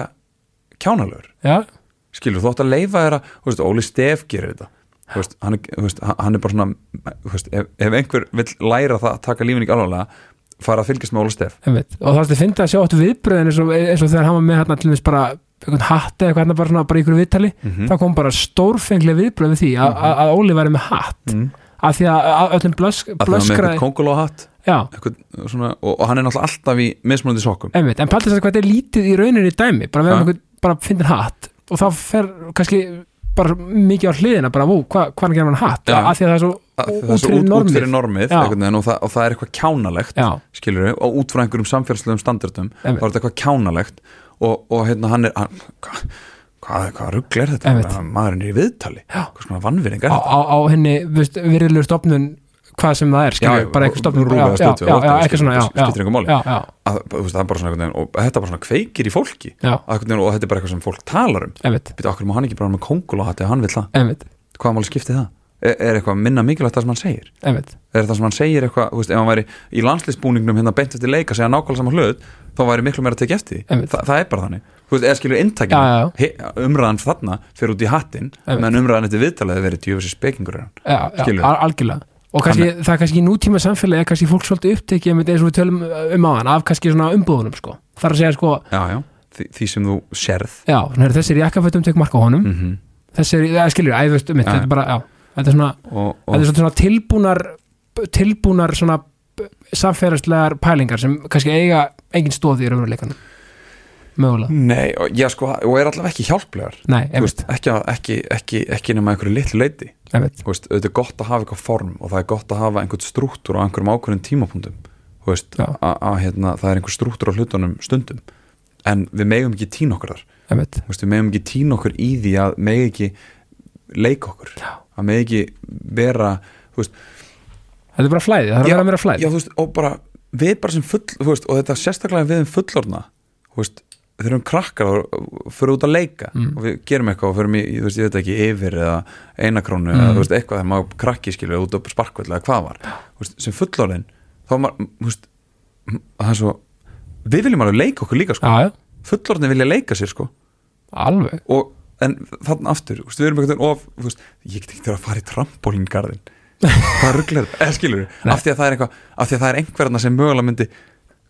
kjánalögur. Já, skilur, þú átt að leifa þér að þú veist, Óli Stef gerir þetta. Þú veist, hann, er, veist, hann er bara svona þú veist, ef, ef einhver vill læra það að taka lífin ekki alvarlega fara að fylgjast með Óli Stef. Einmitt. Og það er að finna að sjá áttu viðbröðin eins og, eins og þegar hann var með hérna til þess bara einhvern hatt eða eitthvað hérna bara, svona, bara ykkur viðtali Mhm. þá kom bara stórfenglega viðbröð við því að, að, að Óli væri með hatt. Mm. Af því að, að öllum blösk, að eitthvað kongulóhatt og, hann er náttúrulega alltaf í mismunandi sokkum. Einmitt, en paldið þess að hvað þetta er lítið í rauninni dæmi, bara við erum bara fyndin hatt og þá fer kannski bara mikið á hliðina bara, vó, hvað hva gerir hann hatt? Af því að það er svo Að- það er svo út, út fyrir normið veginn, og, það, og það er eitthvað kjánalegt já, skilur við, og út frá einhverjum samfélagslegum standardum þá er þetta eitthvað kjánalegt og, og hérna hann er hann, hvað, hvað, ruggl er þetta? Maðurinn er í viðtali. Hvað svona vannvinning er þetta? á, á henni virðilegur stofnun hvað sem það er, skilur, Já, bara eitthvað tvö, já, já, whatever, eitthvað svona, já, engu máli. það er bara svona veginn og þetta bara svona kveikir í fólki. Og þetta er bara eitthvað sem fólk talar um. Býtu, okkur má hann ekki bara með kongulóhatti ef hann vill það? Hvað máli skipti það? Er, er eitthvað minna mikilvægt það sem hann segir? einmitt. Er það sem hann segir eitthvað, þú veist, ef hann væri í landslýsbúningnum hérna beint eftir leika segja nákvæmlega saman hlut, þá væri miklu meira að tekja eftir því. Þa, það er bara þannig. Þú veist, eða skilur já, umræðan þarna fyrir út í hattin, menn umræðan eftir viðtalið verið djöfisir spekingur er algjörlega. Og kannski, það er kannski nútíma samfélagi er kannski fólk svolítið upptekið einmitt eins og við tölum um á hann af kannski svona umbúðunum sko. Það þetta er þetta svona og, þetta er og svona tilbúnar tilbúnar svona samfélagslegar pælingar sem kannski eiga engin stóð í raunveruleikanum. Mögulega, nei, og, já, sko, og er allavega ekki hjálplegar. Nei, veist, ekki, ekki, ekki, ekki nema einhverju litlu leiti veist, auðvitað er gott að hafa eitthvað form og það er gott að hafa einhvern strúktúr á einhverjum ákveðin tímapunktum. Veist, að, hérna, það er einhver strúktúr á hlutunum stundum. En við megum ekki tína okkur þar. Við megum ekki tína okkur í því að megi ekki leika okkur. Já. Að megi ekki vera þetta er bara flæði, það er vera meira flæði. já, veist, og bara við bara sem full, veist, og þetta sérstaklega við um fullorna, þeir eru um krakkar og fyrir út að leika. Mm. og við gerum eitthvað og fyrir mig, ég veit ekki yfir eða einakrónu Mm. eða eitthvað þegar maður krakki skilur út á sparkvöld eða hvað var, veist, sem fullorðin þá var maður, það er svo, við viljum alveg leika okkur líka sko, fullorðin vilja leika sér sko. Alveg. Og, en þannig aftur, þú veist, við erum einhvern veginn of, þú veist, ég get ekki til að fara í trampolíngarðin hvað rugglar, eða skilur Nei. af því að það er eitthvað, af því að það er einhverjana sem mögulega myndi,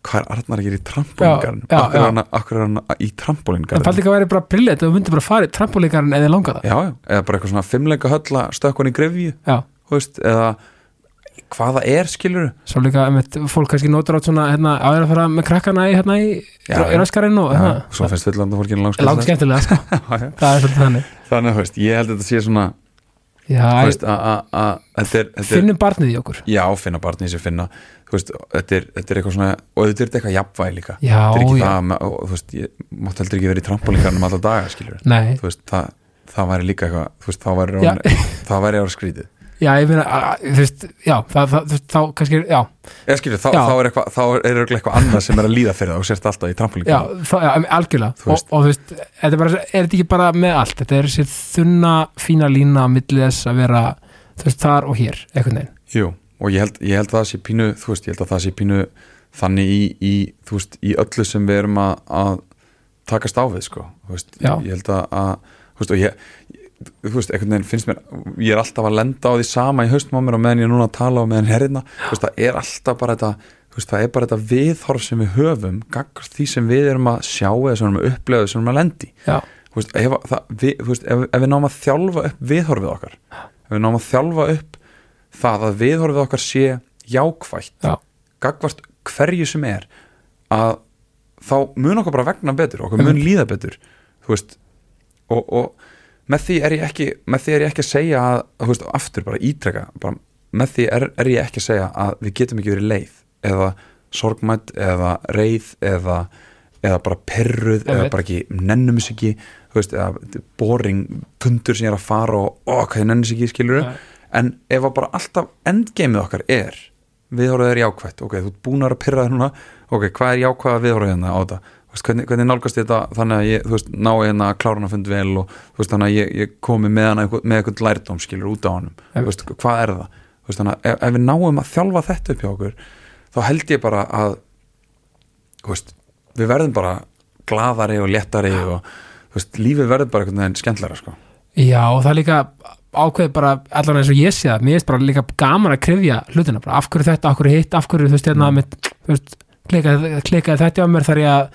hvað er Arnar að gera í trampolíngarðin, akkur er hann hann í en trampolíngarðin fældi ekki að vera bara brillet þú myndir bara fara í trampolíkarinn eða langa það. Já, já, eða bara eitthvað svona fimmleika hölla stökkun í grefju, já, þú veist, eða hvaða er, skilur svo líka einmitt, fólk kannski notur átt svona hérna, áður að fara með krakkana í, hérna, í, raskarinn og hérna, svo finnst fullanda fólkinu langt skemmtilega sko. það er svolítið þannig. Þannig, þú veist, ég held að þetta sé svona að- að að- finnum barnið í okkur. Já, finna barni sem finna. Veist, þetta er, þetta er eitthvað svona og þetta er eitthvað jafnvægi líka. Já, þetta er ekki já, það, og, þú veist, ég mátt heldur ekki verið í trampolíkarnum alltaf daga, skilur nei. Þú veist, það, það væri líka eitthvað þú veist, þá væri það væri ára skrítið já, ég að- þú veist, já það, það, þá kannski, já, Ég skilur, þá, þá er eitthvað þá er örugglega eitthvað annað sem er að líða fyrir það og sérst alltaf í trampolín já, það, já algjörlega. Og, og þú veist, þetta er bara, er þetta ekki bara með allt, þetta er sér þunna fína lína á milli þess að vera þú veist, þar og hér, einhvern veginn. Jú, og ég held, ég held að það sé pínu þú veist, ég held að það sé pínu þannig í, í þú veist, í öllu sem við erum að, að takast á við, sko. Þú veist, Já. ég held að, að þú veist, og ég þú veist, einhvern veginn finnst mér ég er alltaf að lenda á því sama í haustum á mér og meðan ég er núna að tala og meðan herrina þú veist, það er alltaf bara þetta þú veist, það er bara þetta viðhorf sem við höfum gagnast því sem við erum að sjá eða sem við erum að upplega sem við erum að lendi já, þú veist, ef, að- það, við, þú veist, ef, ef við náum að þjálfa upp viðhorfið okkar ef við náum að þjálfa upp það að viðhorfið okkar sé jákvætt já, gagvart hverju sem er að þá mun okkur bara vegna betur okkur mun líða betur þú veist. Og, og með því er ég ekki er ég ekki að segja að veist, aftur bara ítreka bara, með því er, er ég ekki að segja að við getum ekki verið leið eða sorgmætt eða reið eða, eða bara perruð eða bara ekki nennum þess ekki þú veist, eða boring pundur sem ég er að fara og ó, hvað ég nennum þess ekki skilur Nei. en ef að bara alltaf endgameið okkar er viðhorfið er jákvætt, ok, þú ert búin að vera að pyrra þér núna, ok, hvað er jákvæða viðhorfið hérna á þetta, veist, hvernig, hvernig nálgast þetta þannig að ég, þú veist, ná hérna að klára hann að fund vel og þú veist, þannig að ég, ég komi með hann með eitthvað lærdóm skilur út á honum. Þú veist, hvað er það, þú veist, þannig að ef, ef við náum að þjálfa þetta upp hjá okkur þá held ég bara að þú veist, við verðum bara glaðari og léttari og þú veist, lífið verður bara einhvern veginn skemmtlara sko. já, og það er líka ákveð bara, allan eins og ég sé það mér er bara líka gaman að krifja hlutina bara, af hverju þetta, af hverju hitt, af hverju þú veist, hérna, Mm. þú veist klikaði, klikaði þetta á mér þar ég að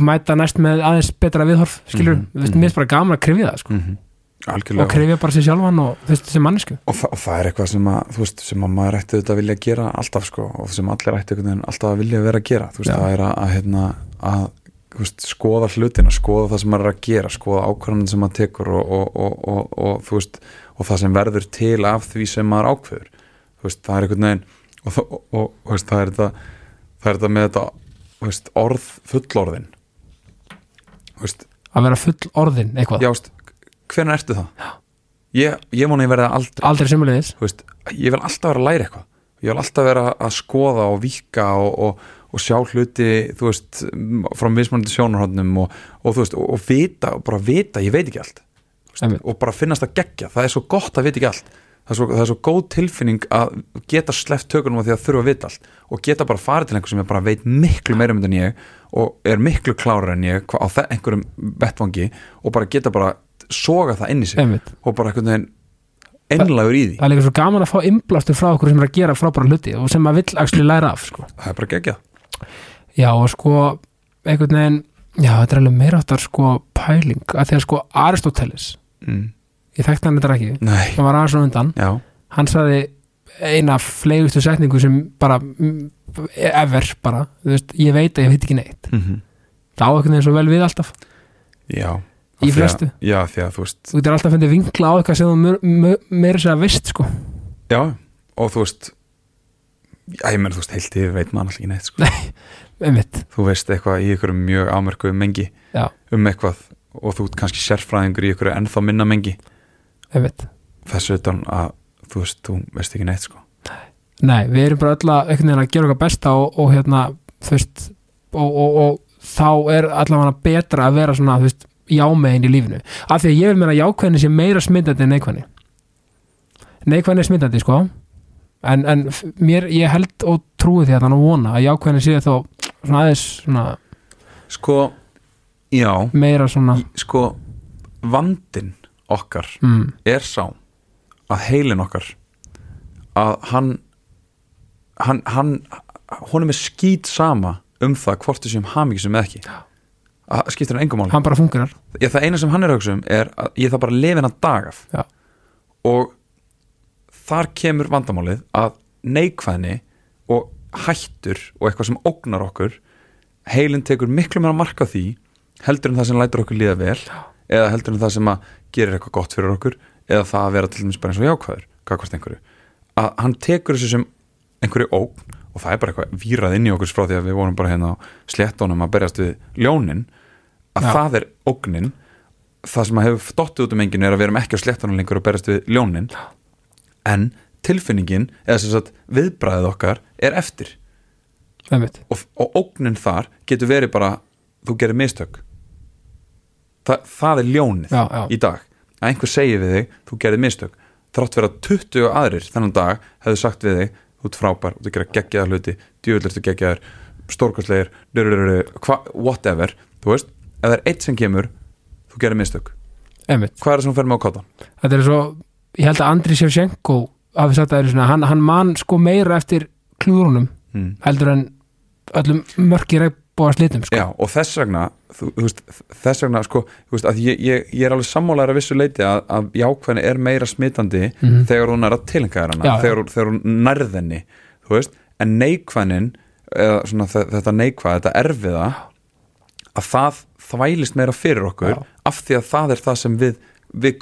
mæta næst með aðeins betra viðhorf, skilur, Mhm, þú veist, mhm. mér er bara gaman að krifja það, sko, mm algjörlega. Og krifja bara sér sjálfan og þú veist, sem mannesku og, þa og það er eitthvað sem að, veist, sem að maður ætti auðvitað að vilja gera alltaf sko og sem allir ætti alltaf að vilja vera að gera. Veist, það er að, að, hérna, að veist, skoða hlutina, skoða það sem maður er að gera skoða ákvarðaninn sem maður tekur og, og, og, og, og, þú veist og það sem verður til af því sem maður ákveður. Það er veginn og, og, og, og veist, það er þetta það er þetta með þetta veist, orð fullorðin. Veist, að vera full orðin, eitthvað, já, hvernig ertu það? Ég, ég vona ég verða aldrei. Aldrei veist, ég vil alltaf vera að læra eitthvað. Ég vil alltaf vera að skoða og vika og, og, sjá hluti þú veist, frá mismunandi sjónarhóndnum og, og þú veist, og, vita og bara vita, ég veit ekki allt. Og bara finnast að gegja, það er svo gott að vita ekki allt það er svo, það er svo góð tilfinning að geta sleppt tökunum á því að þurfa að vita allt og geta bara farið til einhver sem ég bara veit miklu meira um þetta en ég og er miklu klárar en ég á einhverjum vettvangi og bara geta bara soga það inn í sig einmitt, og bara einhvern veginn einlagur í því. Það er líka svo gaman að fá inblástur frá okkur sem er að gera frábæra hluti og sem maður vill actually læra af, sko. Það er bara geggjað. Já, og sko, einhvern veginn, já, þetta er alveg meira áttar sko pæling, að því að sko Aristoteles, mm. Ég þekkti hann þetta ekki, Nei, hann var aðeins á undan, já, hann sagði eina fleigustu setningu sem bara, mm, ever bara, þú veist, ég veit að ég veit ekki neitt. mm Það á einhvern veginn svo vel við alltaf, já Í að- flestu. Já, því að þú veist þú getur alltaf fundið vinkla á eitthvað sem þú meira sér að veist, sko. Já, og þú veist Já, ég menn, þú veist, heilt yfir veit maður alltaf ekki neitt sko. Einmitt, Þú veist eitthvað í ykkur mjög ámörku mengi já, um eitthvað og þú kannski sérfræðingur í ykkur ennþá minna mengi. Þessu utan að þú veist, þú veist ekki neitt sko. Nei, við erum bara öll að einhvern veginn að gera okkar besta og, og hérna, þú veist og, og, og þá er allavega betra að vera svona, þú veist, jámegin í lífinu. Af því að ég vil meina jákvæðin sé meira smittandi en neikvæðni. Neikvæðin er smittandi, sko. En, en mér, ég held og trúi því að að vona að jákvæðin sé þá svona aðeins svona Sko, já. Meira svona Sko, vandin okkar mm, er sá að heilin okkar að hann hann, hann honum er skýt sama um það hvort þessum hamingisum eða ekki. Að skiptir hann engum máli. Hann bara fungerar ég, það eina sem hann er að hugsa um er að ég það bara lifa hennar dag af. Já. og þar kemur vandamálið að neikvæðni og hættur og eitthvað sem ógnar okkur heilin tekur miklu meira mark á því heldur en það sem lætur okkur líða vel eða heldur en það sem að gerir eitthvað gott fyrir okkur eða það að vera til dæmis bara eins og jákvæður kakvart einhverju. Að hann tekur þessu sem einhverju ógn og það er bara eitthvað vírað inn í okkur frá því að við vorum bara hérna á sléttónum að berjast við ljónin að Já. það er ógnin. Það sem að hefur dottið út um enginu er að við erum ekki á sléttónum lengur og berjast við ljónin. En tilfinningin eða sem sagt viðbræðið okkar er eftir. Og, og ógnin þar getur verið bara þú gerir mistök Þa, það er ljónið já, já, í dag. Að einhver segir við þig, þú gerir mistök. Þrátt vera 20 aðrir þennan dag hefðu sagt við þig, þú ert frábær þú gerir geggjaðar hluti, djúvöldurstu geggjaðar stórkostlegir, whatever, þú veist ef það er eitt sem kemur, þú gerir mistök. Einmitt. Hvað er það sem fer með á kottan? þetta er svo, ég held að Andri Sjefsjenko hafi sagt að það er svona, hann, hann man sko meira eftir klúðrunum Mm. heldur en öllum mörki regnbóa slitum sko. Já, og þess vegna þú, þú veist, þess vegna, sko veist, ég, ég, ég er alveg sammálaður að vissu leiti að, að jákvæðin er meira smitandi Mhm. þegar hún er að tilhenga þér hana Já, þegar, hún- þegar hún nærðinni en neikvæðin eða svona þe- þetta neikvæð, þetta erfiða að það þvælist meira fyrir okkur Já. af því að það er það sem við, við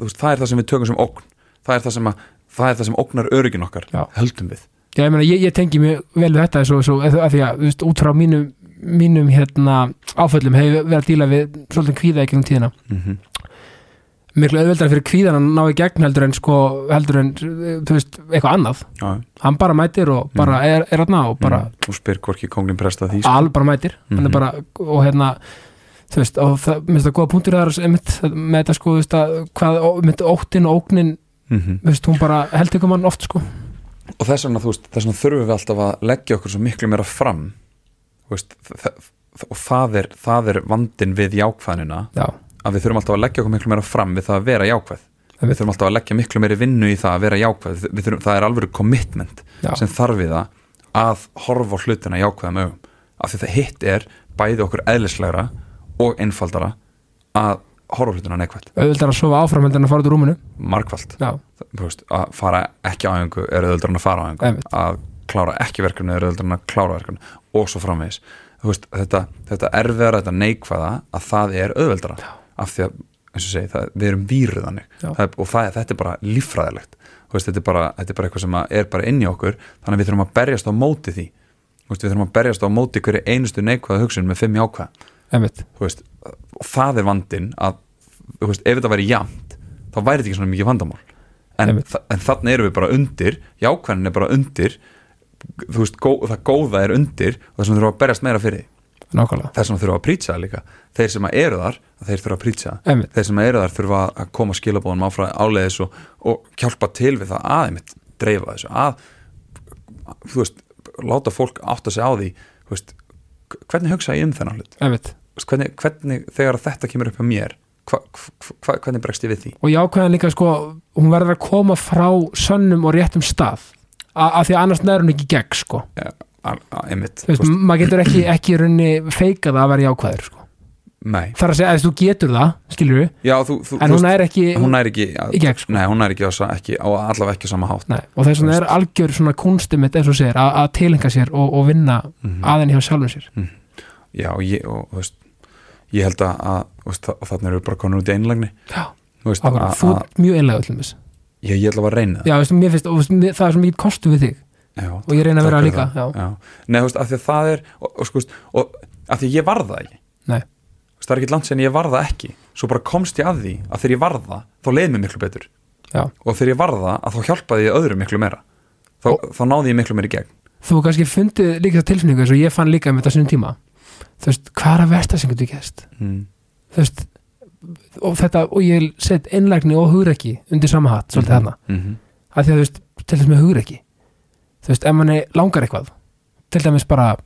veist, það er það sem við tökum sem ógn það er það sem, að, það er það sem ógnar örygin okkar Já. höldum við Já, ég, ég, ég tengi mig vel við þetta svo, svo, að því að, þú veist, út frá mínum mínum hérna áföllum hefur verið að díla við svolítið kvíða í gegnum tíðina. Mm miklu auðveldar fyrir kvíðan að ná í gegn heldur en sko, heldur en þú veist, eitthvað annað, Já, hann bara mætir og bara er, er aðna og bara mm. og spyr hvorki konglinn presta því sko. al bara mætir, hann Mhm. er bara og hérna, þú veist, og það, minnst það góða punktur þar einmitt, með þetta sko, þú veist að hvað, einmitt óttin og ógnin mm þú veist, hún bara held ykkur mann oft sko. Og þess vegna, þú veist, þess vegna þurfum við alltaf að leggja okkur svo miklu meira fram veist, þ- þ- og það er, það er vandin við jákvæðnina. Já, að við þurfum alltaf að leggja okkur miklu meira fram við það að vera jákvæð. Við þurfum alltaf að leggja miklu meiri vinnu í það að vera jákvæð. Þurfum, það er alveg commitment já, sem þarf við það að horfa hlutina jákvæðum augum. Af því það hitt er bæði okkur eðlislegra og einfaldara að horfa hlutina neikvæð auðveldar að sofa áfram heldur en að fara út úr rúminu. Veist, að fara ekki á æfingu er auðvitað að fara á Einmitt. að klára ekki verkefni er auðvitað að klára verkefni og svo framvegis. Veist, þetta, þetta erfiðara, þetta neikvæða að það er auðveldara. Af því að, segi, það, við erum Já. er, og það, þetta er bara líffræðilegt. Þú veist, þetta, er bara, þetta er bara eitthvað sem er bara inn í okkur þannig að við þurfum að berjast á móti því. Veist, við þurfum að berjast á móti hverju einustu neikvæða hugsun með fimm jákvæða. Og það er vandinn að ef þetta væri jafnt þá væri þetta ekki svona mikið vandamál. En, en þannig erum við bara undir jákvæðin er bara undir veist, gó, það góða er undir og þess vegna við að berjast meira fyrir. Nákvæmlega, þess vegna við að prýtsa líka. Þeir sem að eru þar, þeir þurfa að prýtsa þeir sem eru þar þurfa að koma skilabóðum áfram áleiðis og, og hjálpa til við það að einmitt dreifa þessu að, þú veist, láta fólk átta sig á því, þú veist hvernig hugsa ég um þennan hlut? Hvernig, hvernig þegar þetta kemur upp á mér hva, hva, hvernig bregst ég við því? Og jákvæðan líka sko, hún verður að koma frá sönnum og réttum stað af því að annars nær hún ekki gegn sko. Ja, einmitt. Þú veist, maður getur ekki, ekki í rauninni feikað að vera jákvæður sko. Nei, þar að segja að þú getur það, skilur við já, þú, þú, en hún er ekki, hún er ekki, í gegn sko. Nei, hún er ekki, á, ekki á allavega ekki sama hátt. Nei, og þess vegna er algjör svona kunsti mitt eins og segir, að, að tilenga sér og, og vinna Mhm. aðeins hjá sjálfum sér. Já, og ég, og, veist, ég held að, að og þannig eru bara konur út í einlagni Já, veist, að, þú að, ert mjög einlega öllum þess ég, ég ætla að vera að reyna það. Já, veistu, mér finnst, og veistu, mér- það er svo mikið kostu við þig. Já, og ég reyna að vera fyrir líka, það. já. Nei, þú veist, af því að það er og, og, sko, og af því að ég varð það ekki. Nei. Þú veist, það er ekki langt sen ég varð það ekki. Svo bara komst ég að því að þegar ég varð það þá leið mér miklu betur. Já. og þegar ég varð það að þá hjálpaði ég öðru miklu meira. Þá, Og- þá náði ég miklu meira í gegn. Þú kannski fundið líka tilfinningu eins og ég fann líka með þetta að mm. Og þetta, og ég set einlægni og hugrekki undir sama hatt, svolítið Mhm. þarna Mhm. að því að þú veist, til þess með hugrekki þú veist, ef manni langar eitthvað til dæmis bara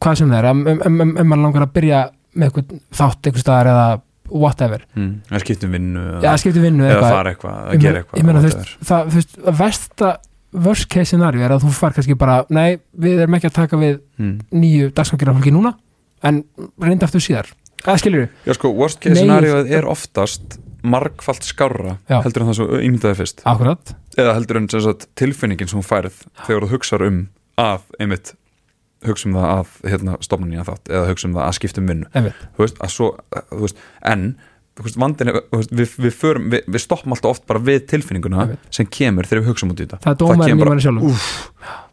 hvað sem það er, ef, mann langar að byrja með eitthvað þátt eitthvað staðar eða whatever, Mm. það skiptum vinnu skipti vinnu eða eitthvað, fara eitthvað, að gera eitthvað ég meina, þú veist, það, þú veist, að versta worst case scenario er að þú far kannski bara nei, við erum ekki að taka við mm. nýju dagskakir fólki núna en reynda aftur síðar, að skilur Já sko, worst case scenario er oftast margfalt skárra Já. heldur en það svo ímyndaði fyrst. Akkurat, eða heldur en sem sagt, tilfinningin sem hún færð þegar þú hugsar um að einmitt hugsa um það að hérna, stofnun í að þátt eða hugsa um það að skipta um vinnu. Þú veist, að svo, þú veist, en þú vandin er, þú við, við, förum, við, við stoppum alltaf oft bara við tilfinninguna sem kemur þegar við hugsaum út í þetta. Það í kemur sjálfum. Úff,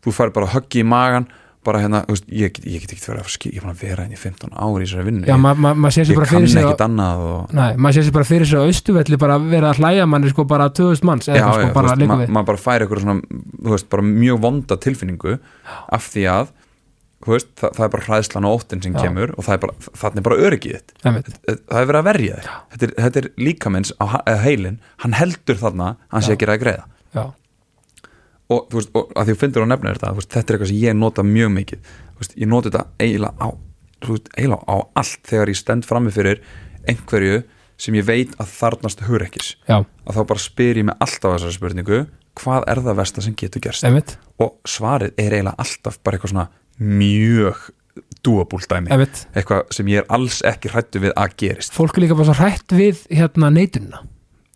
þú fær bara höggi í magan bara hérna, veist, ég, get- ég get ekki verið að skil, ég er búin að vera í 15 ári í þessari vinnu. Ma ma sér ég bara kann ekkit annað og Nei, maður sér sér bara fyrir sig á austuvelli bara vera að hlæja manni sko bara 2000 manns eða sko bara veist, líka ma við. maður bara fær eitthvað svona, þú veist, bara mjög vonda tilfinningu af því að veist, það, það er bara hræðslan og óttin sem Já. kemur og það er bara, þannig er bara öryggið Einmitt. það er verið að verja þér þetta er, er líkamins á heilin hann heldur þarna, að hann sé Já. að gera það greiða. Já, og þú veist, og að því þú finnir að nefna þetta veist, þetta er eitthvað sem ég nota mjög mikið. Veist, ég nota þetta eiginlega á veist, eiginlega á allt þegar ég stend frammi fyrir einhverju sem ég veit að þarnast hurekkis já, að þá bara spyr ég mig alltaf þessari spurningu hvað er það versta sem getur gerst? Einmitt, og svarið er eiginlega alltaf bara eitthvað svona mjög dúabúl dæmi. Einmitt. Eitthvað sem ég er alls ekki hrættu við að gerist. Fólk er líka bara svo hrætt við hérna neitunina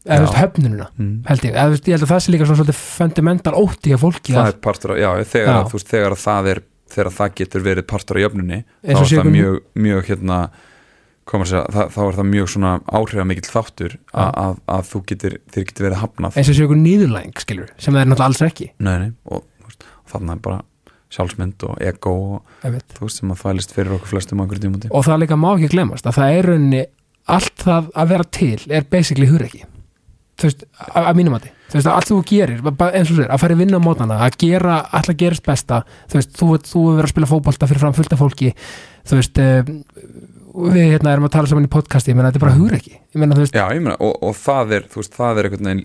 eða veist höfnunina mm. held ég, eða veist, ég held að það sé líka svona svolítið fundamental ótti að fólki það að, er partur af, já, þegar, Já. Að, veist, þegar að það er þegar það getur verið partur af jöfnunni þá er það einhver- mjög, mjög hérna segja, það, þá er það mjög svona áhrifamikill þáttur Já. að, að, þú getur, þér getur verið hafnað. Eins og sé ykkur nýðurlæng skilur, sem það er náttúrulega alls ekki. Nei, nei, og, og þannig er bara sjálfsmynd og ego og þú veist sem að þvælist fyrir okkur flestum tímúti og það líka má ekki glemast að það er rauninni allt það að vera til er basically hureki þú veist, að að mínum að þú veist, að allt þú gerir, eins og sér, að fara í vinna á mótana, að gera, alltaf gerist besta þú veist, þú, þú verið að spila fótbolta fyrir fram fullt af fólki, þú veist um, við hérna erum að tala saman í podcasti ég meina, þetta er bara hureki, ég meina, veist Já, ég meina, og, og það er, þú veist, það er einhvern veginn,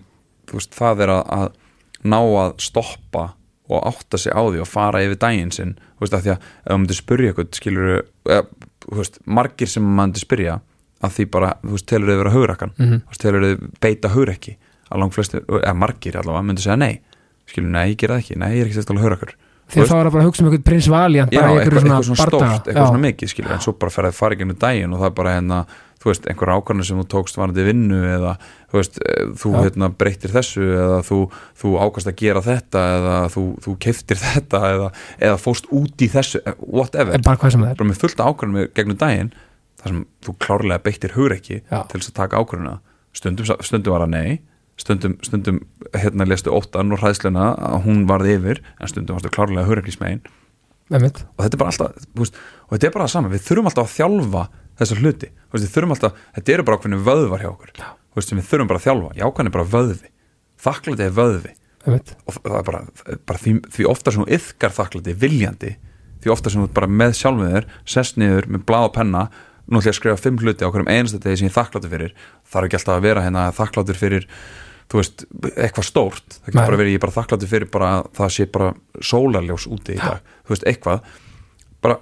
þú veist, það er að, að ná að stoppa og átta sig á því og fara yfir daginn sinn, þú veist, að því að ef þú myndir spyrja eitthvað, skilur, eða, þú veist, margir sem maður myndir spyrja að því bara, þú veist, telur þau vera hugrakkan Mhm. þú veist, telur þau beita hugrekki? Að langt flestir, eða margir allavega myndir segja nei, skilur, nei, ég gera það ekki. Nei, ég er ekki sérst alveg hugrakkur því þá er það bara að hugsa um einhvern prins Valiant Já, eitthvað, eitthvað svona stórt, eitthvað Já. svona mikið skilur, en svo bara ferðið um daginn og það bara hérna, þú veist, einhver ákvarðanir sem þú tókst varandi vinnu eða þú veist, eh, þú Já. hérna breytir þessu eða þú, þú ákast að gera þetta eða þú, þú keiftir þetta eða, eða fóst út í þessu eh, whatever, bara með fullt ákvarðanir gegnum daginn, þar sem þú klárlega beittir hugreiki Já. til þess að taka ákvarðanina stundum, stundum var að nei stundum, stundum hérna lestu óttan og hræðsluna að hún varð yfir en stundum varstu klárlega hugreikismegin Einmitt. og þetta er bara alltaf veist, og þetta er bara það sama, við þurfum alltaf að þjálfa þessar hluti, veist, við þurfum alltaf þetta eru bara ákveðinu vöðvar hjá okkur. Veist, við þurfum bara að þjálfa, jákvæðin er bara vöðvi. Þakklæti er vöðvi. Og það er bara, bara því, því ofta sem þú yðkar þakklæti viljandi því ofta sem þú bara með sjálfið þér sest niður með blá og penna nú ætlum ég að skrifa fimm hluti á hverjum einasta degi sem ég er þakkláttur fyrir. Þarf ekki alltaf að vera hérna þakkláttur fyrir þú veist, eitthvað stórt. Það getur bara verið, ég er bara þakkláttur fyrir bara að það sé bara sólarljós úti í dag. Þú veist, eitthvað. Bara,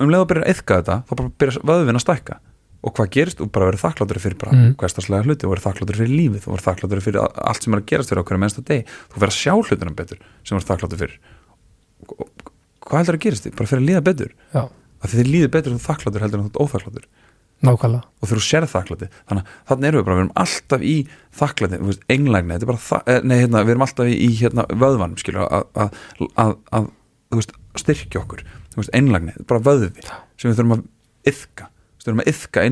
um leið að byrja að yðka þetta þá bara byrja vöðvin að stækka. Og hvað gerist, þú bara verið þakkláttur fyrir bara Mm. hverstaslega hluti, þú verið þakkláttur fyrir lífið. Þú verið þakkláttur fyrir allt sem er að gerast fyrir okkur mennsta degi, þú verið að sjá hlutunum betur sem verið þakkláttur fyrir. Og- og hvað heldur að gerist? Þið, bara fyrir að líða betur? Já, að þið líður betur þú þakkláttur heldur en þú ert óþakkláttur nákvæmlega. Og þú sér þakklátti þannig að þannig erum við bara, við erum alltaf í veist, englægni, þetta er bara eh, nei, hérna, við erum alltaf í, í hérna, vöðvanum skilur, að, að, að, að styrkja okkur, einlægni þetta er bara vöðvi sem við þurfum að yfka, við þurfum að yfka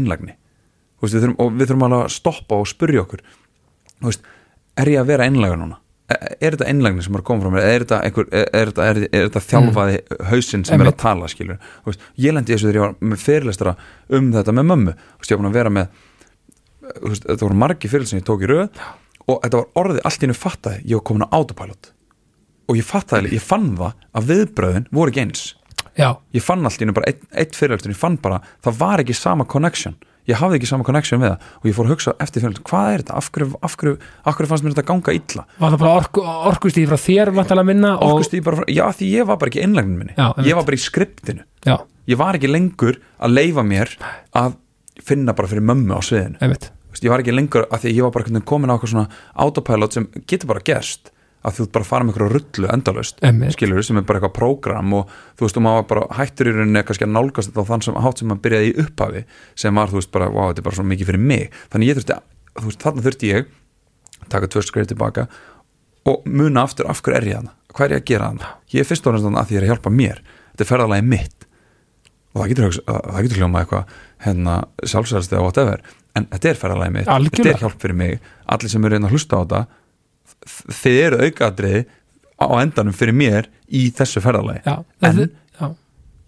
þurfum, og við þurfum að stoppa og spurja okkur. Veist, er ég að vera einlægur núna? Er, er þetta einlægni sem er að koma frá mér? Er þetta, einhver, er, er þetta, er, er þetta þjálfaði hausinn sem er Einmitt. að tala, skilur? Veist, ég lendi þessu þegar ég var með fyrirlestara um þetta með mömmu, veist, ég var að vera með þú veist, þetta voru margi fyrir sem ég tók í röð og þetta var orðið allt í hennu fattaði, ég var komin á autopilot og ég fattaði, ég fann það að viðbröðin voru ekki eins Já, ég fann allt í hennu bara eitt, eitt fyrirlestur ég fann bara, það var ekki sama connection ég hafði ekki sama connection við það og ég fór að hugsa eftir fyrirlestur, hvað er þetta, af hverju, af hverju, af hverju fannst mér þetta ganga illa? Var það bara orku, orkustíð frá þér vantalega minna og, Orkustíð bara, frá- já því ég var bara ekki einlægnin minni. Já, ég var bara í skriptinu. Já, ég var ekki lengur að leifa mér að finna bara fyrir mömmu á sviðinu. Ég var ekki lengur að því ég var bara komin á eitthvað svona autopilot sem getur bara gerst að þú bara að fara með einhverju rullu endalaust Einmitt. skilur sem er bara eitthvað prógram og þú veist, og maður bara hættur í rauninni kannski að nálgast þetta á þann sem hátt sem maður byrjaði í upphafi sem var, þú veist, bara, wow, þetta er bara svo mikið fyrir mig. Þannig ég þurfti, að- þú veist, þarna þurfti ég taka tvö skreif tilbaka og muna aftur af hverju er ég hana hvað er ég að gera hana, ég er fyrst og næst að því ég er að hjálpa mér, þetta er ferðalagi mitt. Og það getur, það getur hljóma eitthvað hérna sjálfsæðast eða whatever. En þetta er ferðalagi mitt, Algjörlega. þetta er hjálp fyrir mig. Allir sem eru reyna að hlusta á þetta þið eru aukaðriði á endanum fyrir mér í þessu ferðalagi. Já, En- þetta- já,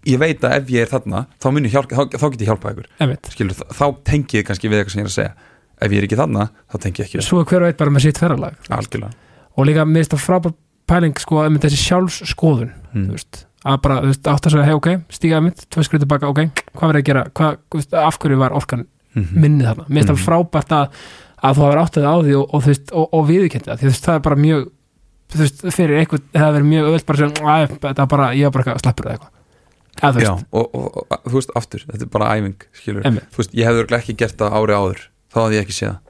ég veit að ef ég er þarna þá, hjálpa, þá, þá get ég hjálpað ykkur. Skilur, þá, tengi ég kannski við eitthvað sem ég er að segja. Ef ég er ekki þarna, þá tengi ég ekki svo er hver veit bara með sitt ferralag algjörlega. Og líka mér finnst það frábær pæling sko, einmitt þessi sjálfsskoðun mm. að bara, átt að segja hei, ok, stíga einmitt, tvö skrið tilbaka, ok, hvað verður að gera hvað, af hverju var orkan Mhm. minnið þarna, mér finnst það Mhm. frábært að að þú hafur áttið á því og, og og, og viðurkennt það, því það er bara mjög þú veist, fyrir einhvern, það hefur verið mjög öll bara sem, að þetta er bara, ég er bara eitthvað slappur eða eitthvað, eða þú Já, veist. og, og, þú veist, aftur, þetta er bara æfing skilur, Einmitt. þú veist, ég hefði örugglega ekki gert það ári áður þá hafði ég ekki séð það.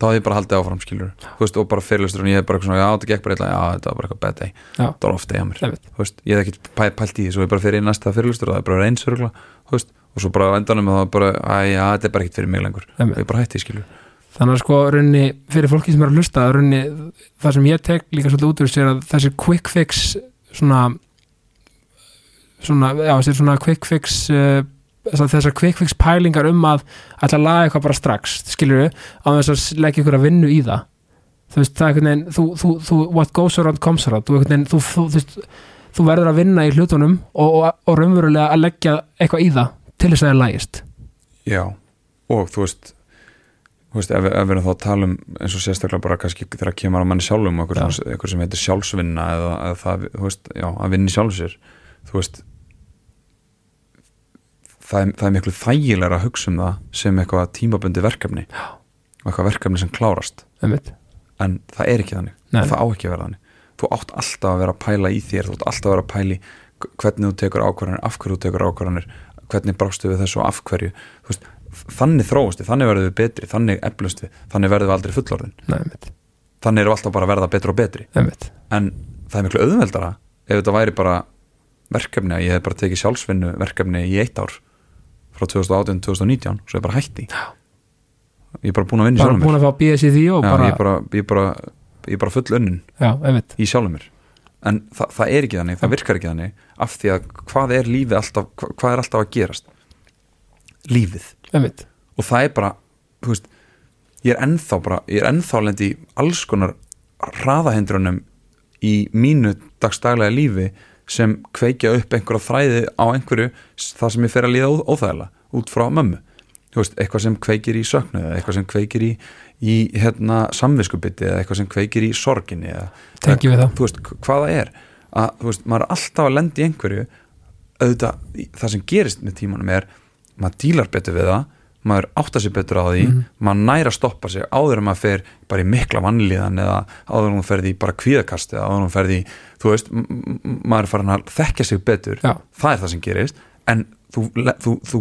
Þá hafði ég bara haldið áfram, skilur þú veist, og bara fyrirlustur og ég hef bara eitthvað svona, já, þetta gekk bara eitthvað, já, þetta var bara eitthvað bad day. Já. það var ofta í að mér, þú veist, ég hef ekki pæ, pælt í því, svo ég bara fyrir í næsta fyrirlustur og það er bara eins örugla, þú veist, og svo bara á endanum og það er bara, æ, já, þetta er bara ekkert fyrir mig lengur. Einmitt. og ég bara hætti, skilur þannig að sko runni, fyrir fólki sem er að hlusta runni, það sem ég tek líka svolítið út úr sér að þessi quick fix svona svona, já, þessi svona quick fix uh, þessar, quick fix pælingar um að ætla að laga eitthvað bara strax skilur við, á þess að leggja ykkur að vinnu í það. Þú veist, það er einhvern veginn þú, þú, þú, what goes around comes around. Þú, veginn, þú, þú, verður að vinna í hlutunum og, og, og raunverulega að leggja eitthvað í það til þess að það er lægist Já, og þú veist veist, ef, ef við erum þá að tala um eins og sérstaklega bara kannski þegar kemur að manni sjálfum eitthvað, Já. svona- eitthvað sem heitir sjálfsvinna eða, eða það, veist, já, að vinna í sjálf sér. Þú veist það er, það er miklu þægilega að hugsa um það sem eitthvað tímabundi verkefni. Eitthvað verkefni sem klárast. Einmitt, en það er ekki þannig, og það á ekki að vera þannig. Þú átt alltaf að vera að pæla í þér þú átt alltaf að vera að pæla í hvernig þú tekur ákvarðanir, af hverju þú tekur ákvarðanir hvernig brástu við þessu og af hverju. Veist, þannig þróust við, þannig verðum við betri þannig eflust við, þannig verðum við aldrei fullorðin. Nei, þannig erum við alltaf bara að verða betri og betri. Einmitt. En það er miklu auðveldara ef þetta væri bara verkefni að ég hef bara tekið sjálfsvinnu verkefni í eitt ár frá 2018-2019 svo ég bara hætti. Ég er bara búin að vinna í bara búin að fá BS í því og Já, bara, ég, er bara, ég, er bara, ég er bara full unnin já, í sjálfum mér. En þa það er ekki þannig, það virkar ekki þannig af því að hvað er lífið alltaf hva hvað er alltaf að gerast? Lífið einmitt, og það er bara, veist ég er ennþá bara, ég er ennþá lendi alls konar hraðahindrunum í mínu dagstaglega lífi sem kveikja upp einhverja þræði á einhverju það sem ég fer að líða óþægilega út frá mömmu. Veist, eitthvað sem kveikir í söknu eða eitthvað sem kveikir í, í hérna, samviskubiti eða eitthvað sem kveikir í sorginni eða tengjum við það. Þú veist, hvað það er. Að, veist, maður er alltaf að lendi í einhverju. Auðvitað, það sem gerist með tímanum er, maður dílar betur við það maður áttar sér betur á því Mhm. maður næra stoppa sig áður en maður fer bara í mikla vannlíðan eða áður en hún ferði í bara kvíðakast eða áður en hún ferði í, þú veist maður er farin að þekkja sig betur. Já. það er það sem gerist en þú, þú, þú,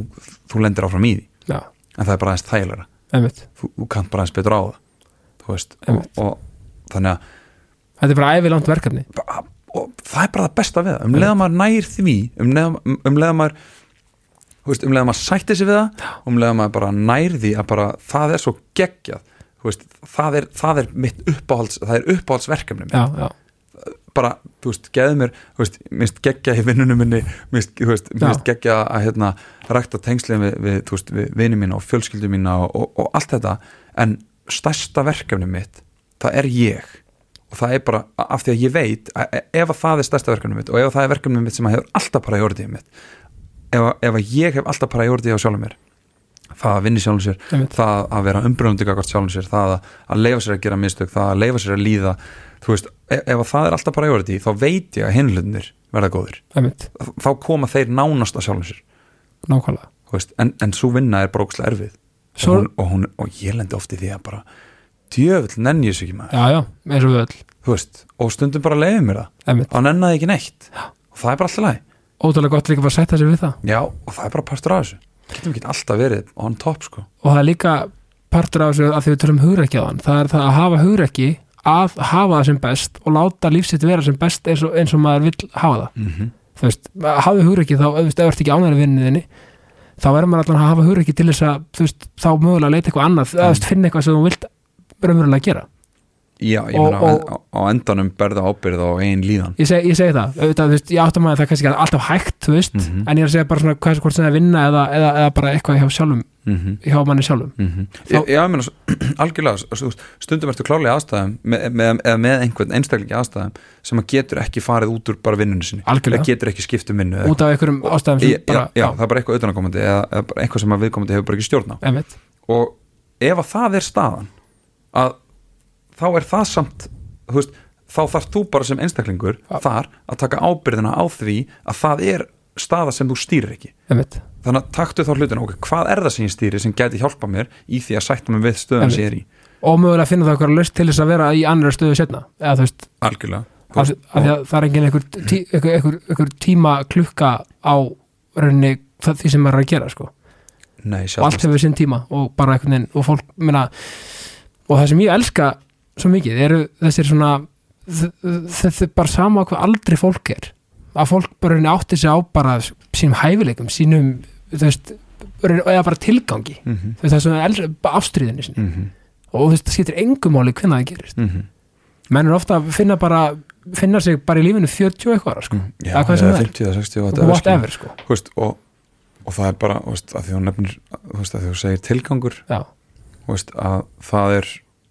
þú lendir áfram í því. Já, en það er bara aðeins þægilega þú, kannt bara aðeins betur á það þú veist, og, og þannig að þetta er bara ævilangt verkefni. Bara- og það er bara það besta við það. Um leiða maður nær því um leiða, um, maður veist, um leiða maður sætti sig við það og um leiða maður bara nær því að bara það er svo geggjað. Veist, það, er, það er mitt uppáhalds það er uppáhaldsverkefni já, já, bara, þú veist, geðu mér veist, minnst geggja í vinnunum minni minnst, veist, minnst geggja að hérna, rækta tengslinn við, við, við vini mína og fjölskyldu mína og, og, og allt þetta. En stærsta verkefni mitt það er ég. Og það er bara af því að ég veit að e, ef að það er stærsta verkefni mitt og ef að það er verkefni mitt sem að hefur alltaf bara í orðið mitt ef, ef ég hef alltaf orðið á sjálfum mér það að vinni sjálfum sér einmitt. það að vera umbröndi gagvart sjálfum sér það að, að leifa sér að gera mistök það að leifa sér að líða þú veist, ef, ef að það er alltaf priority þá veit ég að hinlunir verða góðir. Einmitt, þá koma þeir nánast að sjálfum sér. Nákvæmlega. En, en svo vinna er bara ókslega erfið. Svo- og, hún, og, hún, og ég lendi oft í því að bara djöfull nenni þessu ekki maður. Já, já, eins og við öll. Þú veist, og stundum bara leiði mér það. Einmitt, þá nennaði ekki neitt. Og það er bara alltaf læg ótrúlega gott líka bara að setja sig við það. Já, og það er bara partur af þessu. Getum ekki alltaf verið on top sko. Og það er líka partur af þessu að því við tölum hugrekki á þann það er það að hafa hugrekki að hafa það sem best og láta lífsitt vera sem best eins og, eins og maður vill hafa það. Mm -hmm. þú veist, hafa hugrekki þá, veist, ef þú ert ekki ánæri vinniðinni þá verður maður allan að hafa hugrekki til þess að þú veist, þá mögulega leita eitthvað annað, eða þú veist, finna eitthvað sem þú vilt raunverulega gera já, ég meina og- á, á endanum berða ábyrð á einn líðan. Ég, seg, segi það, auðvitað, þú veist, ég áttum að það er kannski ekki alltaf hægt, veist Mhm. en ég er að segja bara svona hvað hvort sem það er vinna eða, eða, eða bara eitthvað hjá sjálfum mm hjá manni sjálfum. -hmm. Þá- Já, ég meina, algjörlega stundum ertu klálega aðstæðum með, með, eða með einhvern einstaklingi aðstæðum sem að getur ekki farið út úr bara vinnunni sinni. Algjörlega. eða getur ekki skipt um vinnu út af einhverjum ástæðum já, bara, já, það er bara eitthvað utanakomandi eða, þá er það samt veist, þá þarf þú bara sem einstaklingur Já. þar að taka ábyrðina á því að það er staða sem þú stýrir ekki. Einmitt. Þannig að taktu þá hlutina, ok, hvað er það sem ég stýri sem gæti hjálpa mér í því að sætta mig við stöðum sem ég er í, og mögulega finna það eitthvað löst til þess að vera í annar stöðu setna eða veist, algjörlega. Af, af að það er engin einhver, tí, einhver, einhver, einhver tíma klukka á rauninni það, því sem maður er að gera sko. Nei, og allt hefur sinn tíma og bara einhvern veginn og fólk, minna og það sem ég elska svo mikið eru þessir svona þetta er bara sama hvað aldrei fólk er að fólk bara átti sig á bara sínum hæfileikum, sínum þú veist, eða bara tilgangi mm -hmm. þú veist, það er svona eldri, ástriðinni sinni Mm -hmm. og þú veist, það skiptir engum máli hvernig það gerist Mhm. menn er ofta að finna bara finna sig bara í lífinu 40 og eitthvað ára, sko. Já, Eða hvað sem eða það er. 50 eða 60 whatever, whatever sko. Þú veist, og, og það er bara veist, að því þú nefnir að því þú segir tilgangur já, að það er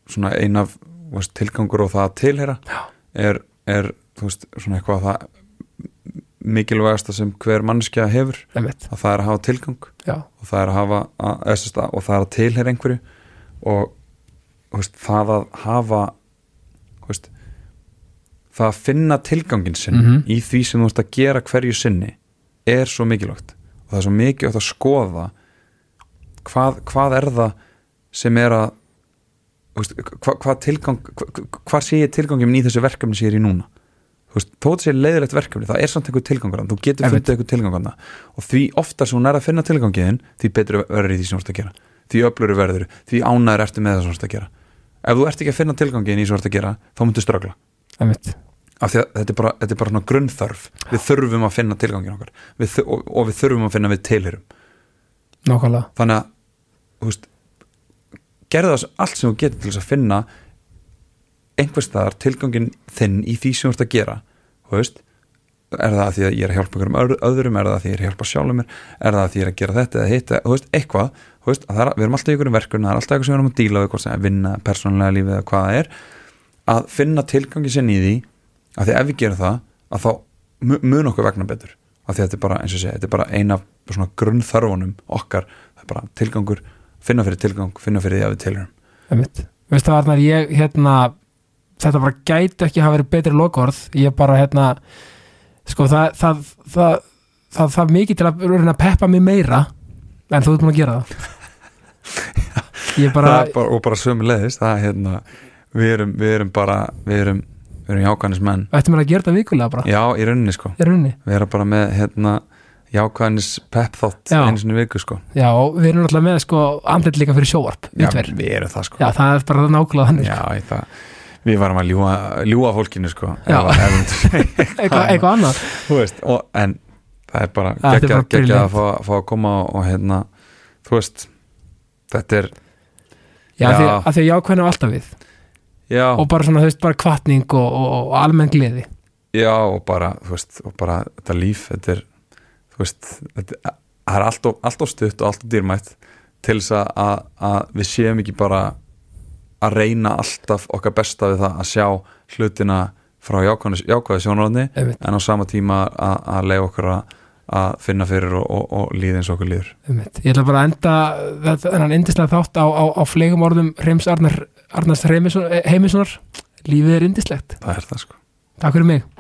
svona ein af veist, tilgangur og það að tilheyra Já. er, er veist, svona eitthvað það mikilvægasta sem hver mannskja hefur einmitt, að það er að hafa tilgang já, og það er að hafa að, eða, að- og það er að tilheyra einhverju og veist, það að hafa það að finna tilgangin sinn Mhm. í því sem þú veist að gera hverju sinni er svo mikilvægt og það er svo mikilvægt að skoða hvað, hvað er það sem er að hvað, hvað tilgang hvað, hvað sé ég tilgangin í þessu verkefni sem ég er í núna? Þú veist, þó þetta sé leiðilegt verkefni það er samt einhver tilgangur, þú getur Einmitt. fundið einhver tilgangur og því oftar sem hún er að finna tilgangin því betur verður í því sem þú ert að gera. Því öfluru verður, því ánæður ertu með það sem þú ert að gera. Ef þú ert ekki að finna tilgangin í sem þú ert að gera þá myndu strögla af því að þetta er bara, þetta er bara svona grunnþörf. Við þurfum að finna tilgangin okkar. Við, og, og við þurfum að finna við tilhörum nákvæmlega, þannig að veist, gerðu það allt sem þú getur til þess að finna einhvers staðar tilgangin þinn í því sem þú ert að gera veist, er það að því að ég er að hjálpa einhverjum öðru- öðrum, er það að því ég er að hjálpa sjálfum mér? Er það að því ég er að gera þetta eða hitt þú veist, eitthvað, veist, að er, við erum alltaf í einhverjum verkun það er alltaf eitthvað sem við erum að díla við að vinna persónulega lífið eða hvað það er. Að finna tilgangi sinn í því að því ef við gerum það að þá mu- mun okkur vegna betur. Að því að þetta er bara, bara eina svona grunnþörfunum okkar það er bara tilgangur, finna fyrir tilgang finna fyrir því að við einmitt. Veistu það Arnar, ég hérna þetta bara gæti ekki hafa verið betri lokaorð. Ég bara hérna sko það það, það, það, það mikið til að að peppa mig meira en þú ert búin að gera það. Bara, það bara, og bara sömu leiðist það er hérna, við erum, við erum bara við erum, við erum jákvæðnis menn ættum mér að gera þetta vikulega bara? Já, í rauninni sko, í rauninni? Við erum bara með hérna, jákvæðnis pepp þátt Já. einu í viku sko. Já, við erum alltaf með sko andlit líka fyrir sjóvarp já, við tveir. við erum það sko. Já, það er bara nákvæmlega þannig Já, ég það Við varum að ljúa, ljúa fólkinu sko eitthvað, annað. Þú veist, og, en það er bara er geggja, að fá, fá að koma og, hérna, þú veist þetta er, já, Já. Því, að því að jákvæðin á alltaf við. Já, og bara svona, þú veist, bara kvartning og, og, og almenn gleði. Já og bara, þú veist, og bara þetta líf, þetta er veist, þetta það er allt of, allt of stutt og allt of dýrmætt til þess að, að, við séum ekki bara að reyna alltaf okkar besta við það að sjá hlutina frá jákvæði, einmitt, en á sama tíma að, að leiða okkur að, að finna fyrir og, og, og líða eins og okkur líður. Einmitt. ég ætla bara að enda þennan indislega þátt á, á, á flegum orðum Reims Arnar, Arnars Heimissonar. Lífið er indislegt, það er það sko. Takk fyrir mig